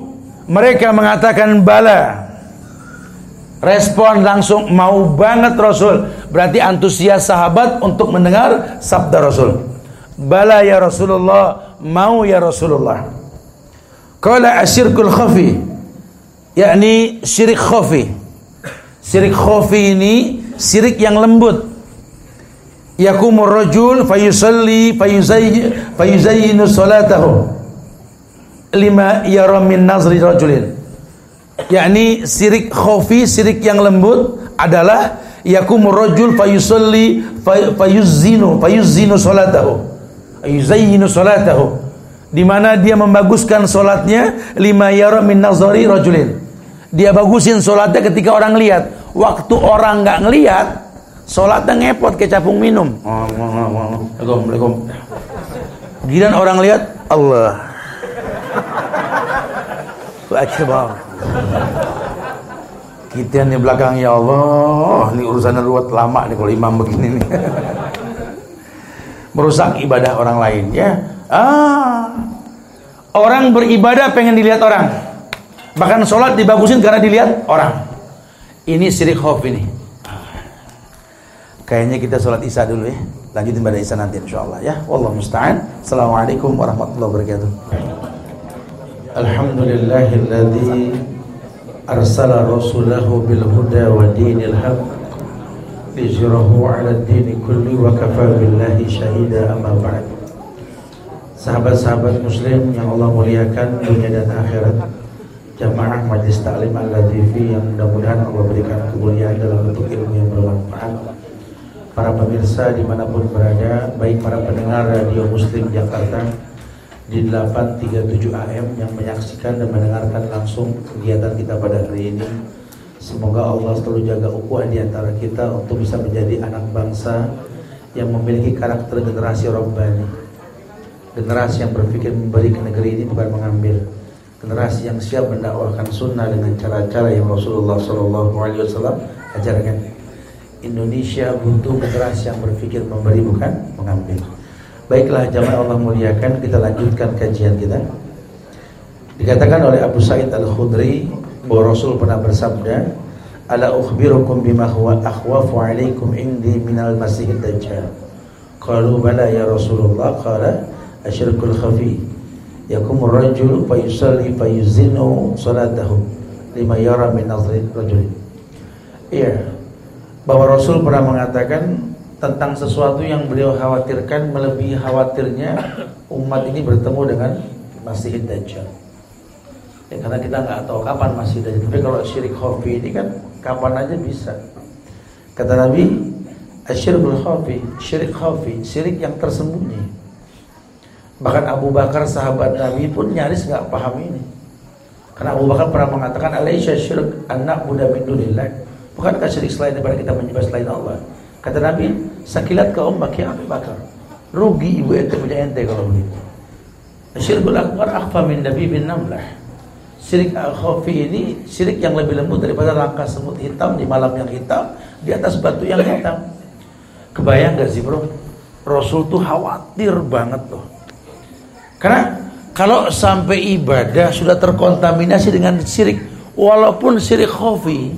mereka mengatakan bala Respon langsung mau banget Rasul. Berarti antusias sahabat untuk mendengar sabda Rasul. Bala ya Rasulullah, mau ya Rasulullah. Qala asyirkul khafi. Yakni syirik khafi. Syirik khafi ini syirik yang lembut. Yakumur rajul fayusalli fayuzayyi fayuzayyinu salatahu lima yara min nazri rajulin. Yakni sirik khafi sirik yang lembut adalah yakumur rajul fayusalli fayuzzinu fayuzzinu salatahu. Yuzayyinu salatahu. Di mana dia membaguskan solatnya lima yara min nazari rajulin. Dia bagusin solatnya ketika orang lihat. Waktu orang nggak ngelihat Sholatnya ngepot kayak capung minum. Assalamualaikum. Giliran orang lihat Allah. Akbar. Kita di belakang ya Allah, ini urusan ruwet lama nih kalau imam begini nih. Merusak ibadah orang lain ya. Ah. Orang beribadah pengen dilihat orang. Bahkan sholat dibagusin karena dilihat orang. Ini sirik khauf ini. Kayaknya kita sholat isya dulu ya. Lanjutin pada isya nanti insya Allah ya. Wallahu musta'an. Assalamualaikum warahmatullahi wabarakatuh. Alhamdulillahilladzi arsala rasulahu bil huda wa dinil haq liyuzhirahu 'ala ad-din kulli wa kafa billahi shahida amma ba'd. Sahabat-sahabat muslim yang Allah muliakan dunia dan akhirat Jamaah Majlis Taklim Al-Latifi yang mudah-mudahan Allah berikan kemuliaan dalam bentuk ilmu yang bermanfaat para pemirsa di mana pun berada, baik para pendengar radio Muslim Jakarta di 837 AM yang menyaksikan dan mendengarkan langsung kegiatan kita pada hari ini. Semoga Allah selalu jaga ukhuwah di antara kita untuk bisa menjadi anak bangsa yang memiliki karakter generasi Rabbani. Generasi yang berpikir memberi ke negeri ini bukan mengambil. Generasi yang siap mendakwahkan sunnah dengan cara-cara yang Rasulullah SAW ajarkan. Indonesia butuh generasi yang berpikir memberi bukan mengambil. Baiklah jamaah Allah muliakan, kita lanjutkan kajian kita. Dikatakan oleh Abu Sa'id Al-Khudri bahwa Rasul pernah bersabda, "Ala ukhbirukum bima huwa akhwafu 'alaikum indi minal Masihid Dajjal." Qalu bala ya Rasulullah, qala asyirkul khafi. Yakumur rajul fa yusalli fa yuzinu salatahu lima yara min nazri rajulin. Iya, bahwa Rasul pernah mengatakan tentang sesuatu yang beliau khawatirkan melebihi khawatirnya umat ini bertemu dengan Masih Dajjal. Ya, karena kita nggak tahu kapan Masih Dajjal. Tapi kalau syirik khafi ini kan kapan aja bisa. Kata Nabi, asyirikul khafi, syirik khafi, syirik yang tersembunyi. Bahkan Abu Bakar sahabat Nabi pun nyaris nggak paham ini. Karena Abu Bakar pernah mengatakan alaisya syirik anak muda min dunillah Bukankah syirik selain daripada kita menyembah selain Allah? Kata Nabi, sakilat ke ummak ya Abu Bakar. Rugi ibu ente punya ente kalau begitu. Syirkul akbar akhfa min nabi bin namlah. Syirik al-khafi ini syirik yang lebih lembut daripada langkah semut hitam di malam yang hitam di atas batu yang hitam. Kebayang gak sih bro? Rasul tuh khawatir banget loh. Karena kalau sampai ibadah sudah terkontaminasi dengan syirik, walaupun syirik khafi,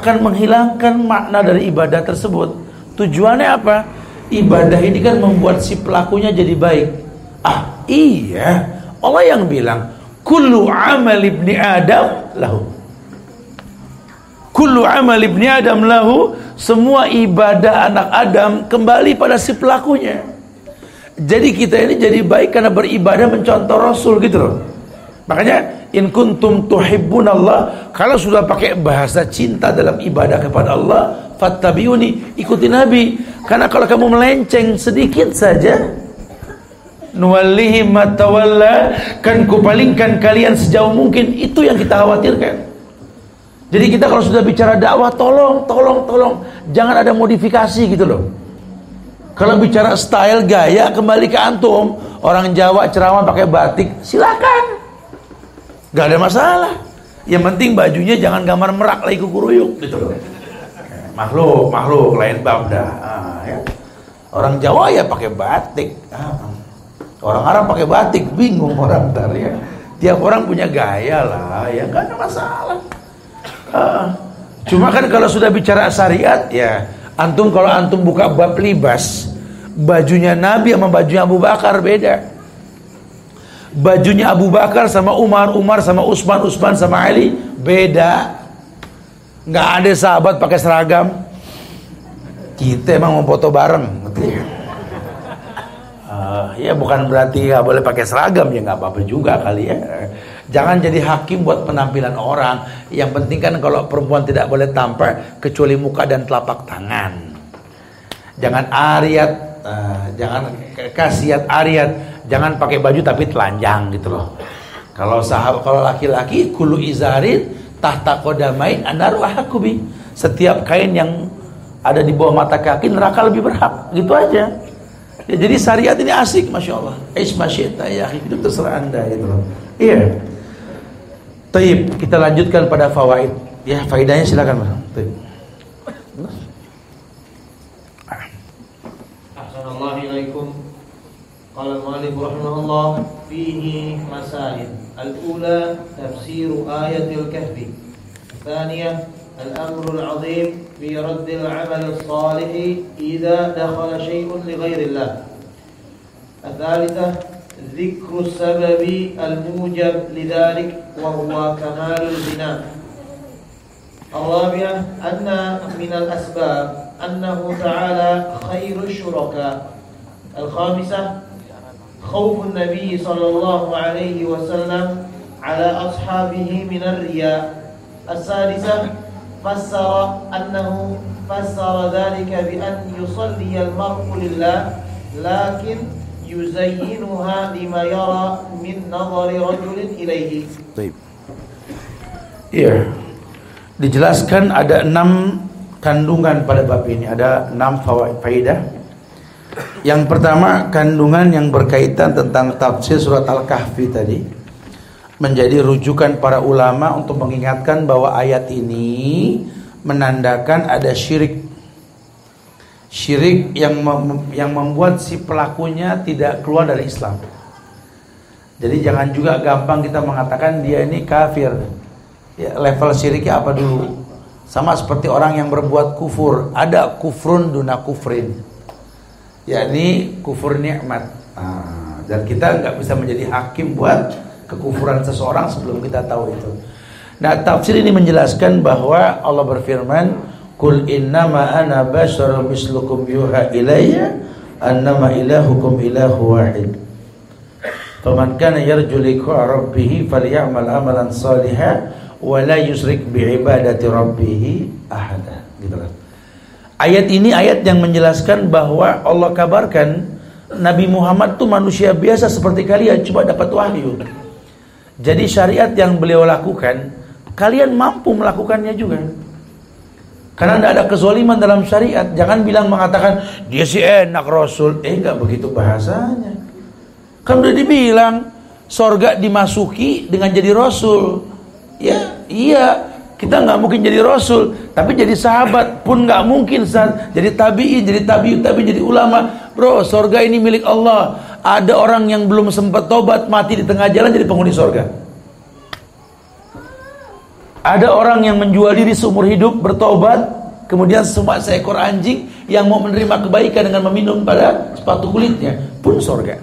akan menghilangkan makna dari ibadah tersebut. Tujuannya apa? Ibadah ini kan membuat si pelakunya jadi baik. Ah, iya. Allah yang bilang, "Kullu amal ibni Adam lahu." Kullu amal ibni Adam lahu, semua ibadah anak Adam kembali pada si pelakunya. Jadi kita ini jadi baik karena beribadah mencontoh Rasul gitu loh. Makanya in kuntum tuhibbunallah kalau sudah pakai bahasa cinta dalam ibadah kepada Allah fattabiuni ikuti nabi. Karena kalau kamu melenceng sedikit saja nuwallihi matawalla kan kupalingkan kalian sejauh mungkin itu yang kita khawatirkan. Jadi kita kalau sudah bicara dakwah tolong tolong tolong jangan ada modifikasi gitu loh. Kalau bicara style gaya kembali ke antum. Orang Jawa ceramah pakai batik silakan Gak ada masalah. Yang penting bajunya jangan gambar merak lagi kukuruyuk gitu loh. Makhluk, makhluk lain bab dah. Ah, ya. Orang Jawa ya pakai batik. Ah. Orang Arab pakai batik, bingung orang ntar ya. Tiap orang punya gaya lah, ya gak ada masalah. Ah. Cuma kan kalau sudah bicara syariat ya, antum kalau antum buka bab libas, bajunya Nabi sama bajunya Abu Bakar beda bajunya Abu Bakar sama Umar, Umar sama Utsman, Utsman sama Ali beda. Nggak ada sahabat pakai seragam. Kita emang mau foto bareng. Uh, ya bukan berarti nggak boleh pakai seragam ya nggak apa-apa juga kali ya. Jangan jadi hakim buat penampilan orang. Yang penting kan kalau perempuan tidak boleh tampak kecuali muka dan telapak tangan. Jangan ariat, uh, jangan kasiat ariat, jangan pakai baju tapi telanjang gitu loh. Kalau sahabat kalau laki-laki kulu izarin tahta kodamain anaru ahakubi. Setiap kain yang ada di bawah mata kaki neraka lebih berhak. Gitu aja. Ya, jadi syariat ini asik, masya Allah. Aish masyita ya, itu terserah anda gitu loh. Iya. Taib, kita lanjutkan pada fawaid. Ya, faidahnya silakan, Mas. Taib. Qala al-mu'allif rahimahullah fihi masail. Al-ula tafsir ayatil kahfi. Thaniyah الأمر العظيم في رد العمل الصالح إذا دخل شيء لغير الله الثالثة ذكر السبب الموجب لذلك وهو كمال البناء الرابعة أن من الأسباب أنه تعالى خير الشركاء الخامسة خوف النبي صلى الله عليه وسلم على أصحابه من الرياء. السادسة فسر أنه فسر ذلك بأن يصلي المرء لله لكن يزينها لما يرى من نظر رجل إليه. طيب. Iya Dijelaskan ada enam kandungan pada bab ini. Ada enam faidah Yang pertama kandungan yang berkaitan tentang tafsir surat Al-Kahfi tadi menjadi rujukan para ulama untuk mengingatkan bahwa ayat ini menandakan ada syirik syirik yang mem yang membuat si pelakunya tidak keluar dari Islam. Jadi jangan juga gampang kita mengatakan dia ini kafir. Ya, level syiriknya apa dulu? Sama seperti orang yang berbuat kufur, ada kufrun duna kufrin. Yakni kufur nikmat. Nah, dan kita nggak bisa menjadi hakim buat kekufuran seseorang sebelum kita tahu itu. Nah, tafsir ini menjelaskan bahwa Allah berfirman, "Qul innama ana basyarum mislukum yuha ilayya annama ilahukum ilahu wahid." Faman kana yarju liqa rabbih falyamal amalan salihan wa la yusrik bi ibadati rabbih ahada. Gitu lah. Ayat ini ayat yang menjelaskan bahwa Allah kabarkan Nabi Muhammad itu manusia biasa seperti kalian cuma dapat wahyu. Jadi syariat yang beliau lakukan, kalian mampu melakukannya juga. Karena tidak ada kezoliman dalam syariat. Jangan bilang mengatakan dia si enak Rasul. Eh enggak begitu bahasanya. Kan udah dibilang sorga dimasuki dengan jadi Rasul. Ya iya kita nggak mungkin jadi Rasul, tapi jadi sahabat pun nggak mungkin. Jadi tabiin, jadi tabiut, tapi jadi ulama. Bro, sorga ini milik Allah. Ada orang yang belum sempat tobat mati di tengah jalan jadi penghuni sorga. Ada orang yang menjual diri seumur hidup bertobat, kemudian semua seekor anjing yang mau menerima kebaikan dengan meminum pada sepatu kulitnya pun sorga.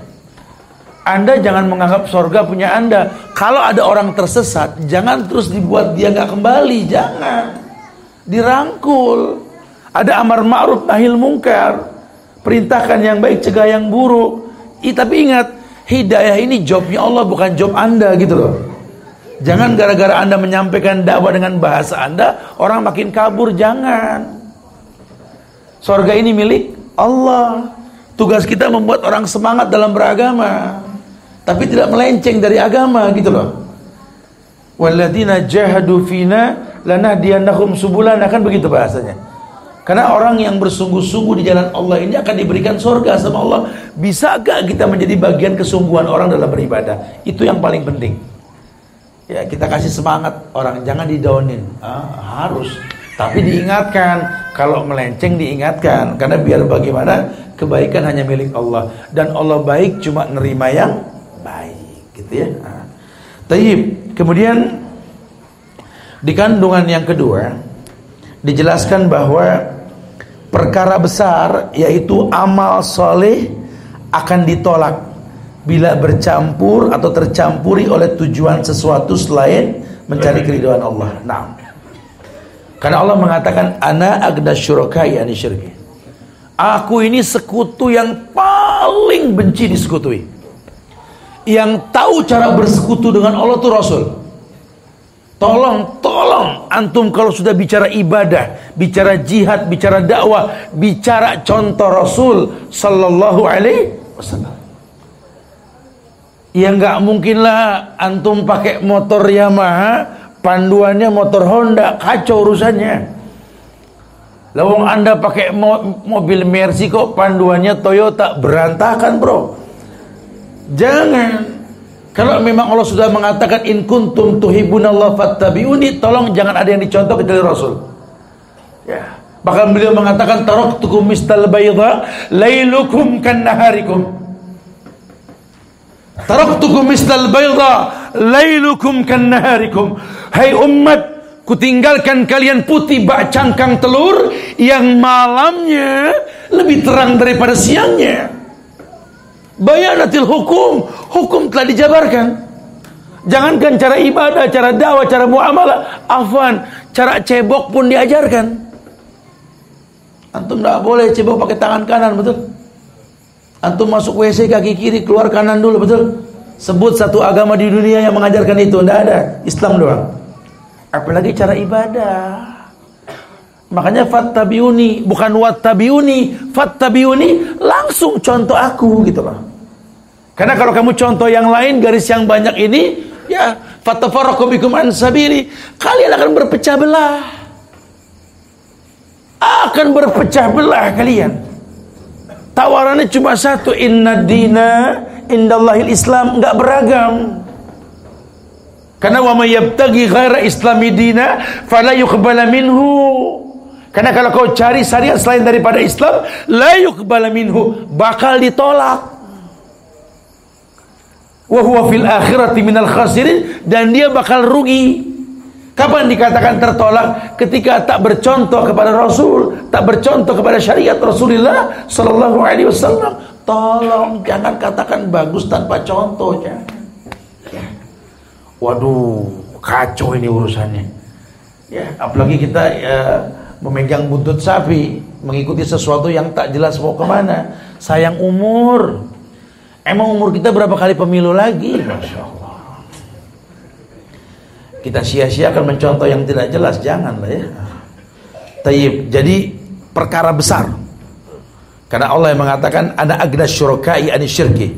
Anda jangan menganggap sorga punya Anda. Kalau ada orang tersesat, jangan terus dibuat dia nggak kembali, jangan. Dirangkul. Ada amar ma'ruf nahil mungkar. Perintahkan yang baik, cegah yang buruk. I, tapi ingat, hidayah ini jobnya Allah bukan job Anda gitu loh. Jangan gara-gara Anda menyampaikan dakwah dengan bahasa Anda, orang makin kabur, jangan. Sorga ini milik Allah. Tugas kita membuat orang semangat dalam beragama. Tapi tidak melenceng dari agama gitu loh. Walladzina jahadu fina lanahdiyannahum subulana kan begitu bahasanya. Karena orang yang bersungguh-sungguh di jalan Allah ini akan diberikan surga sama Allah. Bisa gak kita menjadi bagian kesungguhan orang dalam beribadah? Itu yang paling penting. Ya kita kasih semangat orang, jangan didownin. Ah, harus. Tapi diingatkan, kalau melenceng diingatkan. Karena biar bagaimana, kebaikan hanya milik Allah. Dan Allah baik cuma nerima yang baik. Gitu ya. Ah. Taib. Kemudian di kandungan yang kedua dijelaskan bahwa perkara besar yaitu amal soleh akan ditolak bila bercampur atau tercampuri oleh tujuan sesuatu selain mencari keridhaan Allah. Nah, karena Allah mengatakan ana agna syuraka yani syirki. Aku ini sekutu yang paling benci disekutui. Yang tahu cara bersekutu dengan Allah itu Rasul. Tolong, tolong antum kalau sudah bicara ibadah, bicara jihad, bicara dakwah, bicara contoh Rasul sallallahu alaihi wasallam. Ya nggak mungkin lah antum pakai motor Yamaha, panduannya motor Honda, kacau urusannya. Lawang anda pakai mo mobil Mercy kok panduannya Toyota berantakan bro. Jangan. Kalau memang Allah sudah mengatakan in kuntum tuhibunallah fattabi'uni, tolong jangan ada yang dicontoh kecuali Rasul. Ya. Bahkan beliau mengatakan taraktukum mistal bayda lailukum kan naharikum. Taraktukum mistal bayda lailukum kan naharikum. Hai umat, kutinggalkan kalian putih bak cangkang telur yang malamnya lebih terang daripada siangnya. Bayanatil hukum, hukum telah dijabarkan. Jangankan cara ibadah, cara dakwah, cara muamalah, afwan, cara cebok pun diajarkan. Antum tidak boleh cebok pakai tangan kanan, betul? Antum masuk WC kaki kiri, keluar kanan dulu, betul? Sebut satu agama di dunia yang mengajarkan itu, tidak ada. Islam doang. Apalagi cara ibadah. Makanya fattabiuni bukan wattabiuni, fattabiuni langsung contoh aku gitu loh. Karena kalau kamu contoh yang lain garis yang banyak ini ya fatafarraqu bikum an sabili, kalian akan berpecah belah. Akan berpecah belah kalian. Tawarannya cuma satu, inna dina indallahil Islam, enggak beragam. Karena wa may yabtaghi ghaira islami dina fala yuqbala minhu. Karena kalau kau cari syariat selain daripada Islam, la yuqbala minhu, bakal ditolak wa huwa fil akhirati minal khasirin dan dia bakal rugi. Kapan dikatakan tertolak? Ketika tak bercontoh kepada Rasul, tak bercontoh kepada syariat Rasulullah sallallahu alaihi wasallam. Tolong jangan katakan bagus tanpa contoh ya. Waduh, kacau ini urusannya. Ya, apalagi kita ya, memegang buntut sapi, mengikuti sesuatu yang tak jelas mau ke mana. Sayang umur. Emang umur kita berapa kali pemilu lagi? Masya Allah. Kita sia-siakan mencontoh yang tidak jelas, janganlah ya. Tayyib. Jadi perkara besar. Karena Allah yang mengatakan ada agna syurakai ani syirki.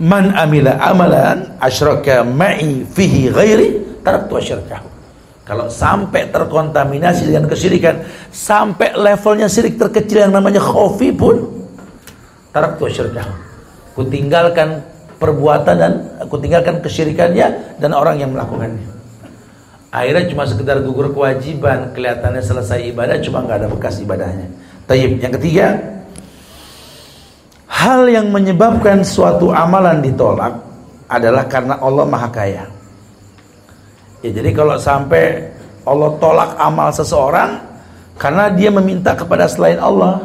Man amila amalan asyraka ma'i fihi ghairi taraktu asyirkahu. Kalau sampai terkontaminasi dengan kesyirikan, sampai levelnya syirik terkecil yang namanya khofi pun taraktu asyirkahu Kutinggalkan perbuatan dan kutinggalkan kesyirikannya dan orang yang melakukannya. Akhirnya cuma sekedar gugur kewajiban, kelihatannya selesai ibadah cuma nggak ada bekas ibadahnya. Tayyib. Yang ketiga, hal yang menyebabkan suatu amalan ditolak adalah karena Allah Maha Kaya. Ya, jadi kalau sampai Allah tolak amal seseorang karena dia meminta kepada selain Allah.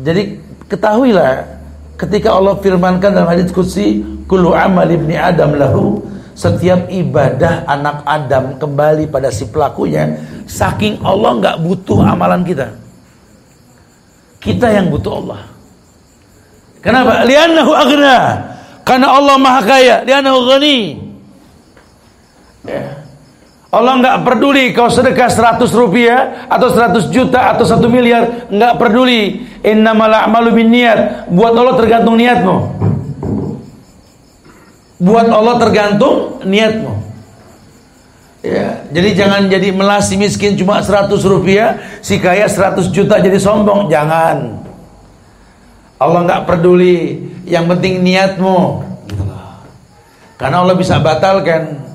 Jadi ketahuilah Ketika Allah firmankan dalam hadis qudsi, "Kullu amal ibni Adam lahu", setiap ibadah anak Adam kembali pada si pelakunya, saking Allah nggak butuh amalan kita. Kita yang butuh Allah. Kenapa? Li'annahu aghna. Karena Allah Maha Kaya, li'annahu ghani. Ya. Allah nggak peduli kau sedekah 100 rupiah atau 100 juta atau 1 miliar, nggak peduli. Innamal a'malu niat. Buat Allah tergantung niatmu. Buat Allah tergantung niatmu. Ya, jadi jangan jadi melasi miskin cuma 100 rupiah, si kaya 100 juta jadi sombong, jangan. Allah nggak peduli, yang penting niatmu. Karena Allah bisa batalkan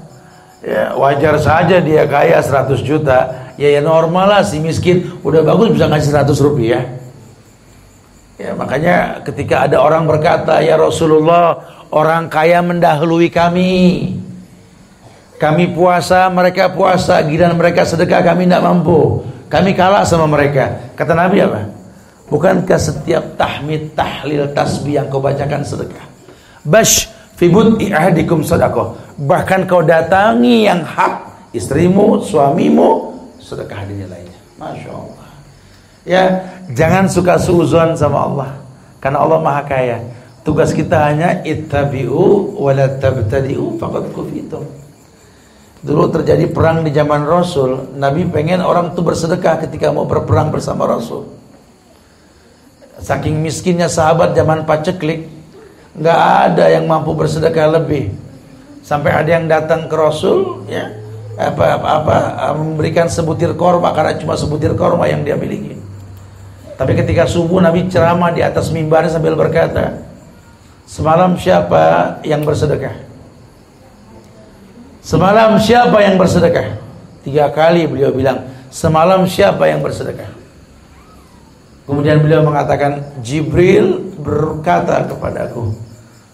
Ya, wajar saja dia kaya 100 juta. Ya ya normal lah si miskin udah bagus bisa ngasih 100 rupiah. Ya makanya ketika ada orang berkata ya Rasulullah orang kaya mendahului kami. Kami puasa, mereka puasa, giliran mereka sedekah kami tidak mampu. Kami kalah sama mereka. Kata Nabi apa? Bukankah setiap tahmid, tahlil, tasbih yang kau bacakan sedekah? Bash Fibut i'ahdikum sadaqah. Bahkan kau datangi yang hak istrimu, suamimu, sedekah dinilainya. Masya Allah. Ya, jangan suka suzon sama Allah. Karena Allah Maha Kaya. Tugas kita hanya ittabi'u wa la faqad kufitum. Dulu terjadi perang di zaman Rasul, Nabi pengen orang itu bersedekah ketika mau berperang bersama Rasul. Saking miskinnya sahabat zaman paceklik, nggak ada yang mampu bersedekah lebih. Sampai ada yang datang ke Rasul, ya, apa apa, apa memberikan sebutir korma karena cuma sebutir korma yang dia miliki. Tapi ketika subuh Nabi ceramah di atas mimbar sambil berkata, Semalam siapa yang bersedekah? Semalam siapa yang bersedekah? Tiga kali beliau bilang, semalam siapa yang bersedekah? Kemudian beliau mengatakan, Jibril berkata kepadaku,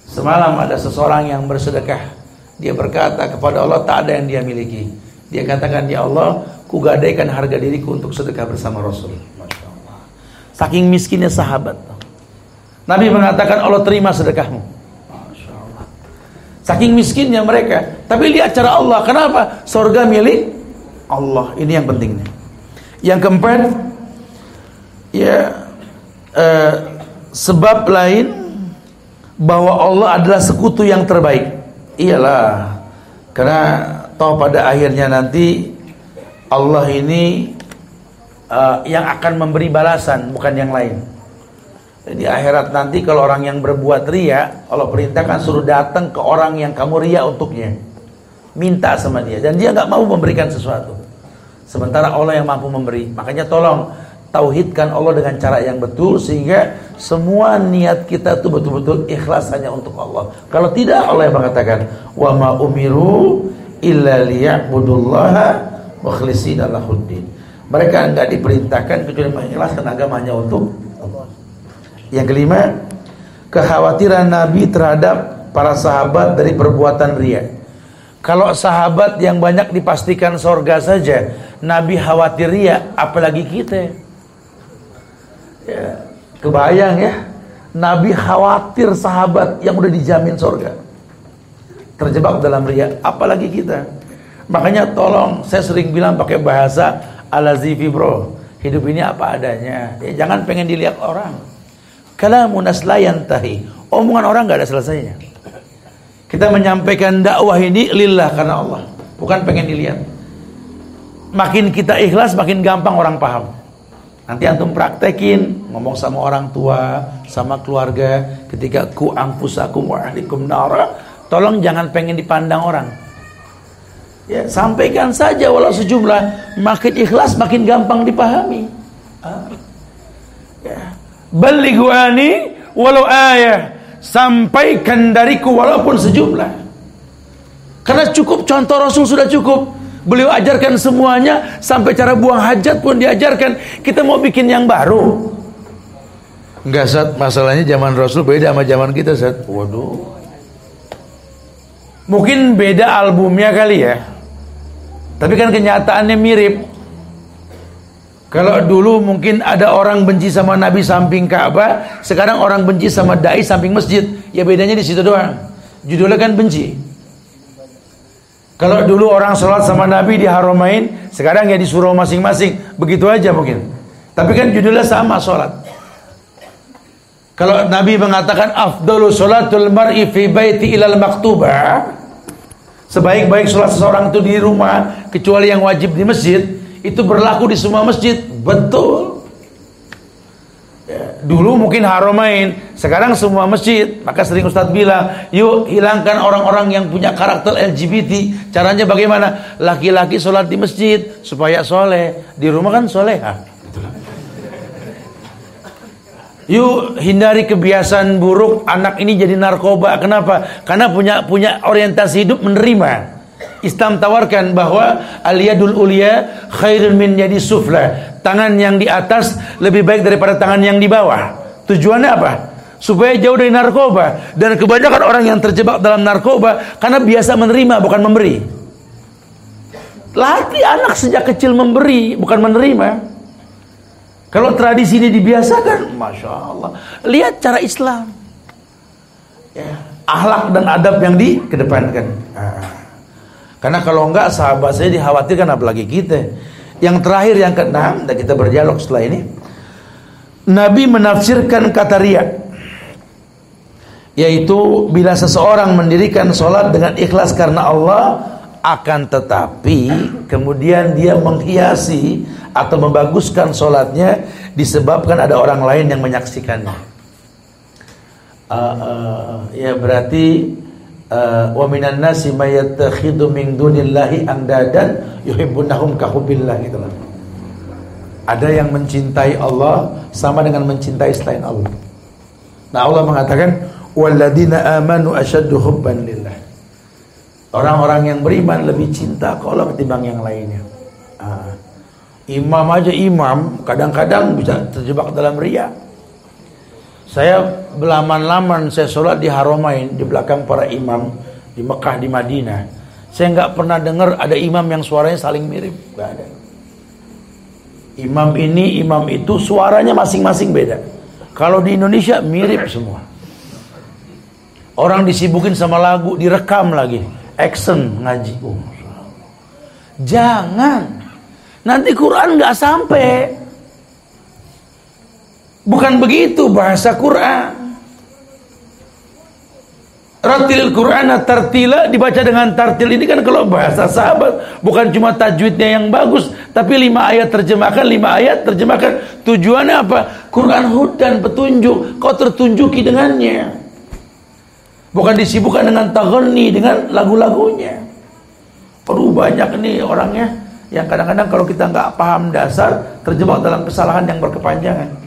semalam ada seseorang yang bersedekah. Dia berkata kepada Allah, tak ada yang dia miliki. Dia katakan, ya Allah, kugadaikan harga diriku untuk sedekah bersama Rasul. Saking miskinnya sahabat. Nabi mengatakan Allah terima sedekahmu. Saking miskinnya mereka. Tapi lihat cara Allah. Kenapa? Surga milik Allah. Ini yang pentingnya. Yang keempat, ya eh, sebab lain bahwa Allah adalah sekutu yang terbaik. Iyalah, karena toh pada akhirnya nanti Allah ini uh, yang akan memberi balasan bukan yang lain. Di akhirat nanti kalau orang yang berbuat ria, Allah perintahkan suruh datang ke orang yang kamu ria untuknya. Minta sama dia dan dia nggak mau memberikan sesuatu. Sementara Allah yang mampu memberi. Makanya tolong tauhidkan Allah dengan cara yang betul sehingga semua niat kita itu betul-betul ikhlas hanya untuk Allah. Kalau tidak Allah yang mengatakan wa ma umiru illa liya'budullaha mukhlishina lahuddin. Mereka enggak diperintahkan kecuali mengikhlaskan agamanya untuk Allah. Yang kelima, kekhawatiran Nabi terhadap para sahabat dari perbuatan ria. Kalau sahabat yang banyak dipastikan sorga saja, Nabi khawatir ria, apalagi kita. Ya, kebayang ya, Nabi khawatir sahabat yang udah dijamin sorga. Terjebak dalam ria, apalagi kita. Makanya tolong, saya sering bilang pakai bahasa ala zifi bro. Hidup ini apa adanya? Ya, jangan pengen dilihat orang. Kalamun aslayan tahi. Omongan orang gak ada selesainya. Kita menyampaikan dakwah ini lillah karena Allah. Bukan pengen dilihat. Makin kita ikhlas makin gampang orang paham nanti antum praktekin ngomong sama orang tua sama keluarga ketika ku angfusakum wa ahlikum nara tolong jangan pengen dipandang orang Ya, sampaikan saja walau sejumlah makin ikhlas makin gampang dipahami. Ah. Ya. Balighuani walau ayah sampaikan dariku walaupun sejumlah. Karena cukup contoh Rasul sudah cukup. Beliau ajarkan semuanya sampai cara buang hajat pun diajarkan. Kita mau bikin yang baru. Enggak saat masalahnya zaman Rasul beda sama zaman kita saat. Waduh. Mungkin beda albumnya kali ya. Tapi kan kenyataannya mirip. Kalau dulu mungkin ada orang benci sama Nabi samping Ka'bah, sekarang orang benci sama dai samping masjid. Ya bedanya di situ doang. Judulnya kan benci. Kalau dulu orang sholat sama Nabi di Haramain, sekarang ya di surau masing-masing. Begitu aja mungkin. Tapi kan judulnya sama sholat. Kalau Nabi mengatakan afdalu sholatul mar'i fi baiti ilal maktubah, Sebaik-baik sholat seseorang itu di rumah Kecuali yang wajib di masjid Itu berlaku di semua masjid Betul Dulu mungkin haromain Sekarang semua masjid Maka sering Ustadz bilang Yuk hilangkan orang-orang yang punya karakter LGBT Caranya bagaimana? Laki-laki sholat di masjid Supaya soleh Di rumah kan soleh Yuk hindari kebiasaan buruk anak ini jadi narkoba. Kenapa? Karena punya punya orientasi hidup menerima. Islam tawarkan bahwa aliyadul ulia khairun min jadi sufla. Tangan yang di atas lebih baik daripada tangan yang di bawah. Tujuannya apa? Supaya jauh dari narkoba. Dan kebanyakan orang yang terjebak dalam narkoba karena biasa menerima bukan memberi. Latih anak sejak kecil memberi bukan menerima. Kalau tradisi ini dibiasakan, masya Allah. Lihat cara Islam, ya, ahlak dan adab yang dikedepankan. Nah, karena kalau enggak sahabat saya dikhawatirkan apalagi kita. Yang terakhir yang keenam dan kita berdialog setelah ini, Nabi menafsirkan kata riya yaitu bila seseorang mendirikan sholat dengan ikhlas karena Allah akan tetapi kemudian dia menghiasi atau membaguskan sholatnya disebabkan ada orang lain yang menyaksikannya. Uh, uh, ya berarti wa minan nasi may yattakhidhu min dunillahi andadan yuhibbunahum ka hubbillah gitu lah. Ada yang mencintai Allah sama dengan mencintai selain Allah. Nah Allah mengatakan walladzina amanu asyaddu hubban lillah. Orang-orang yang beriman lebih cinta ke Allah ketimbang yang lainnya. Ah. Imam aja imam kadang-kadang bisa terjebak dalam ria. Saya belaman-laman saya sholat di Haromain di belakang para imam di Mekah di Madinah. Saya nggak pernah dengar ada imam yang suaranya saling mirip, nggak ada. Imam ini, imam itu suaranya masing-masing beda. Kalau di Indonesia mirip semua. Orang disibukin sama lagu, direkam lagi. Action ngaji. Oh, Jangan. Nanti Quran nggak sampai. Bukan begitu bahasa Quran. Ratil Quran tartila dibaca dengan tartil. Ini kan kalau bahasa sahabat bukan cuma tajwidnya yang bagus tapi lima ayat terjemahkan lima ayat terjemahkan. Tujuannya apa? Quran hudan petunjuk. Kau tertunjuki dengannya. Bukan disibukkan dengan tagoni dengan lagu-lagunya. Perlu banyak nih orangnya. Yang kadang-kadang kalau kita nggak paham dasar terjebak dalam kesalahan yang berkepanjangan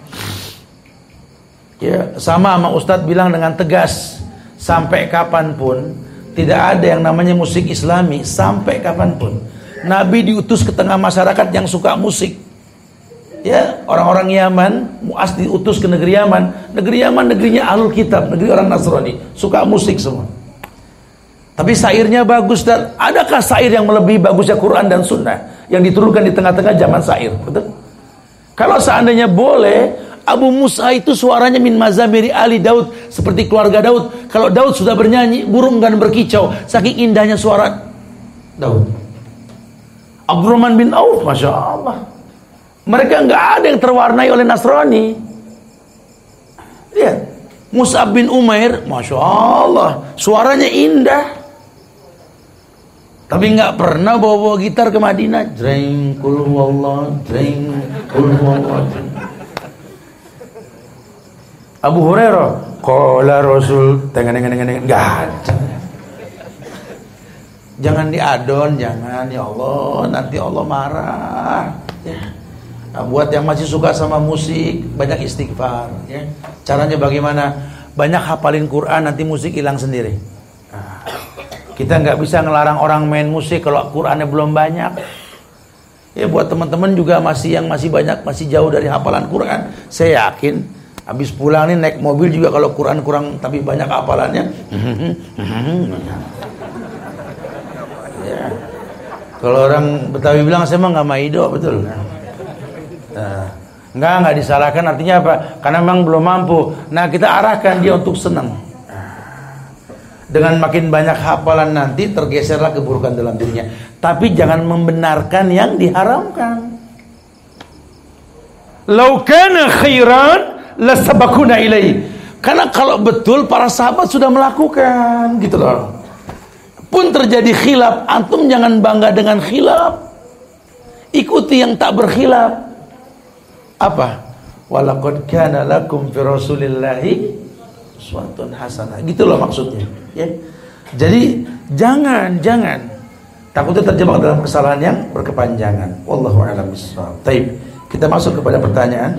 ya sama sama Ustadz bilang dengan tegas sampai kapan pun tidak ada yang namanya musik islami sampai kapan pun. Nabi diutus ke tengah masyarakat yang suka musik. Ya orang-orang Yaman Muas diutus ke negeri Yaman. Negeri Yaman negerinya alul kitab negeri orang Nasrani. Suka musik semua. Tapi sairnya bagus dan adakah sair yang melebihi bagusnya Quran dan Sunnah? Yang diturunkan di tengah-tengah zaman sair betul? Kalau seandainya boleh Abu Musa itu suaranya min mazamiri Ali Daud seperti keluarga Daud. Kalau Daud sudah bernyanyi, burung dan berkicau saking indahnya suara Daud. Abdurrahman bin Auf, masya Allah. Mereka nggak ada yang terwarnai oleh Nasrani. Lihat, Mus'ab bin Umair, masya Allah, suaranya indah. Tapi nggak pernah bawa-bawa gitar ke Madinah. Jreng, kul wallah, jreng, wallah. Abu Hurairah Qala Rasul tengen tengen tengen enggak ada. Jangan diadon, jangan ya Allah, nanti Allah marah. Ya. Nah, buat yang masih suka sama musik, banyak istighfar. Ya. Caranya bagaimana? Banyak hafalin Quran, nanti musik hilang sendiri. Nah, kita nggak bisa ngelarang orang main musik kalau Qurannya belum banyak. Ya buat teman-teman juga masih yang masih banyak masih jauh dari hafalan Quran, saya yakin Habis pulang nih naik mobil juga kalau Quran kurang tapi banyak hafalannya. ya. Kalau orang Betawi bilang saya mah nggak maido betul. Nah, nggak nggak disalahkan artinya apa? Karena memang belum mampu. Nah kita arahkan dia untuk senang. Dengan makin banyak hafalan nanti tergeserlah keburukan dalam dirinya. Tapi jangan membenarkan yang diharamkan. Laukana khairan lasabakuna ilai. Karena kalau betul para sahabat sudah melakukan gitu loh. Pun terjadi khilaf, antum jangan bangga dengan khilaf. Ikuti yang tak berkhilaf. Apa? Walaqad kana lakum fi Rasulillahi suatun hasanah. Gitu loh maksudnya, ya. Jadi jangan jangan takutnya terjebak dalam kesalahan yang berkepanjangan. Wallahu a'lam bishawab. Taib. Kita masuk kepada pertanyaan.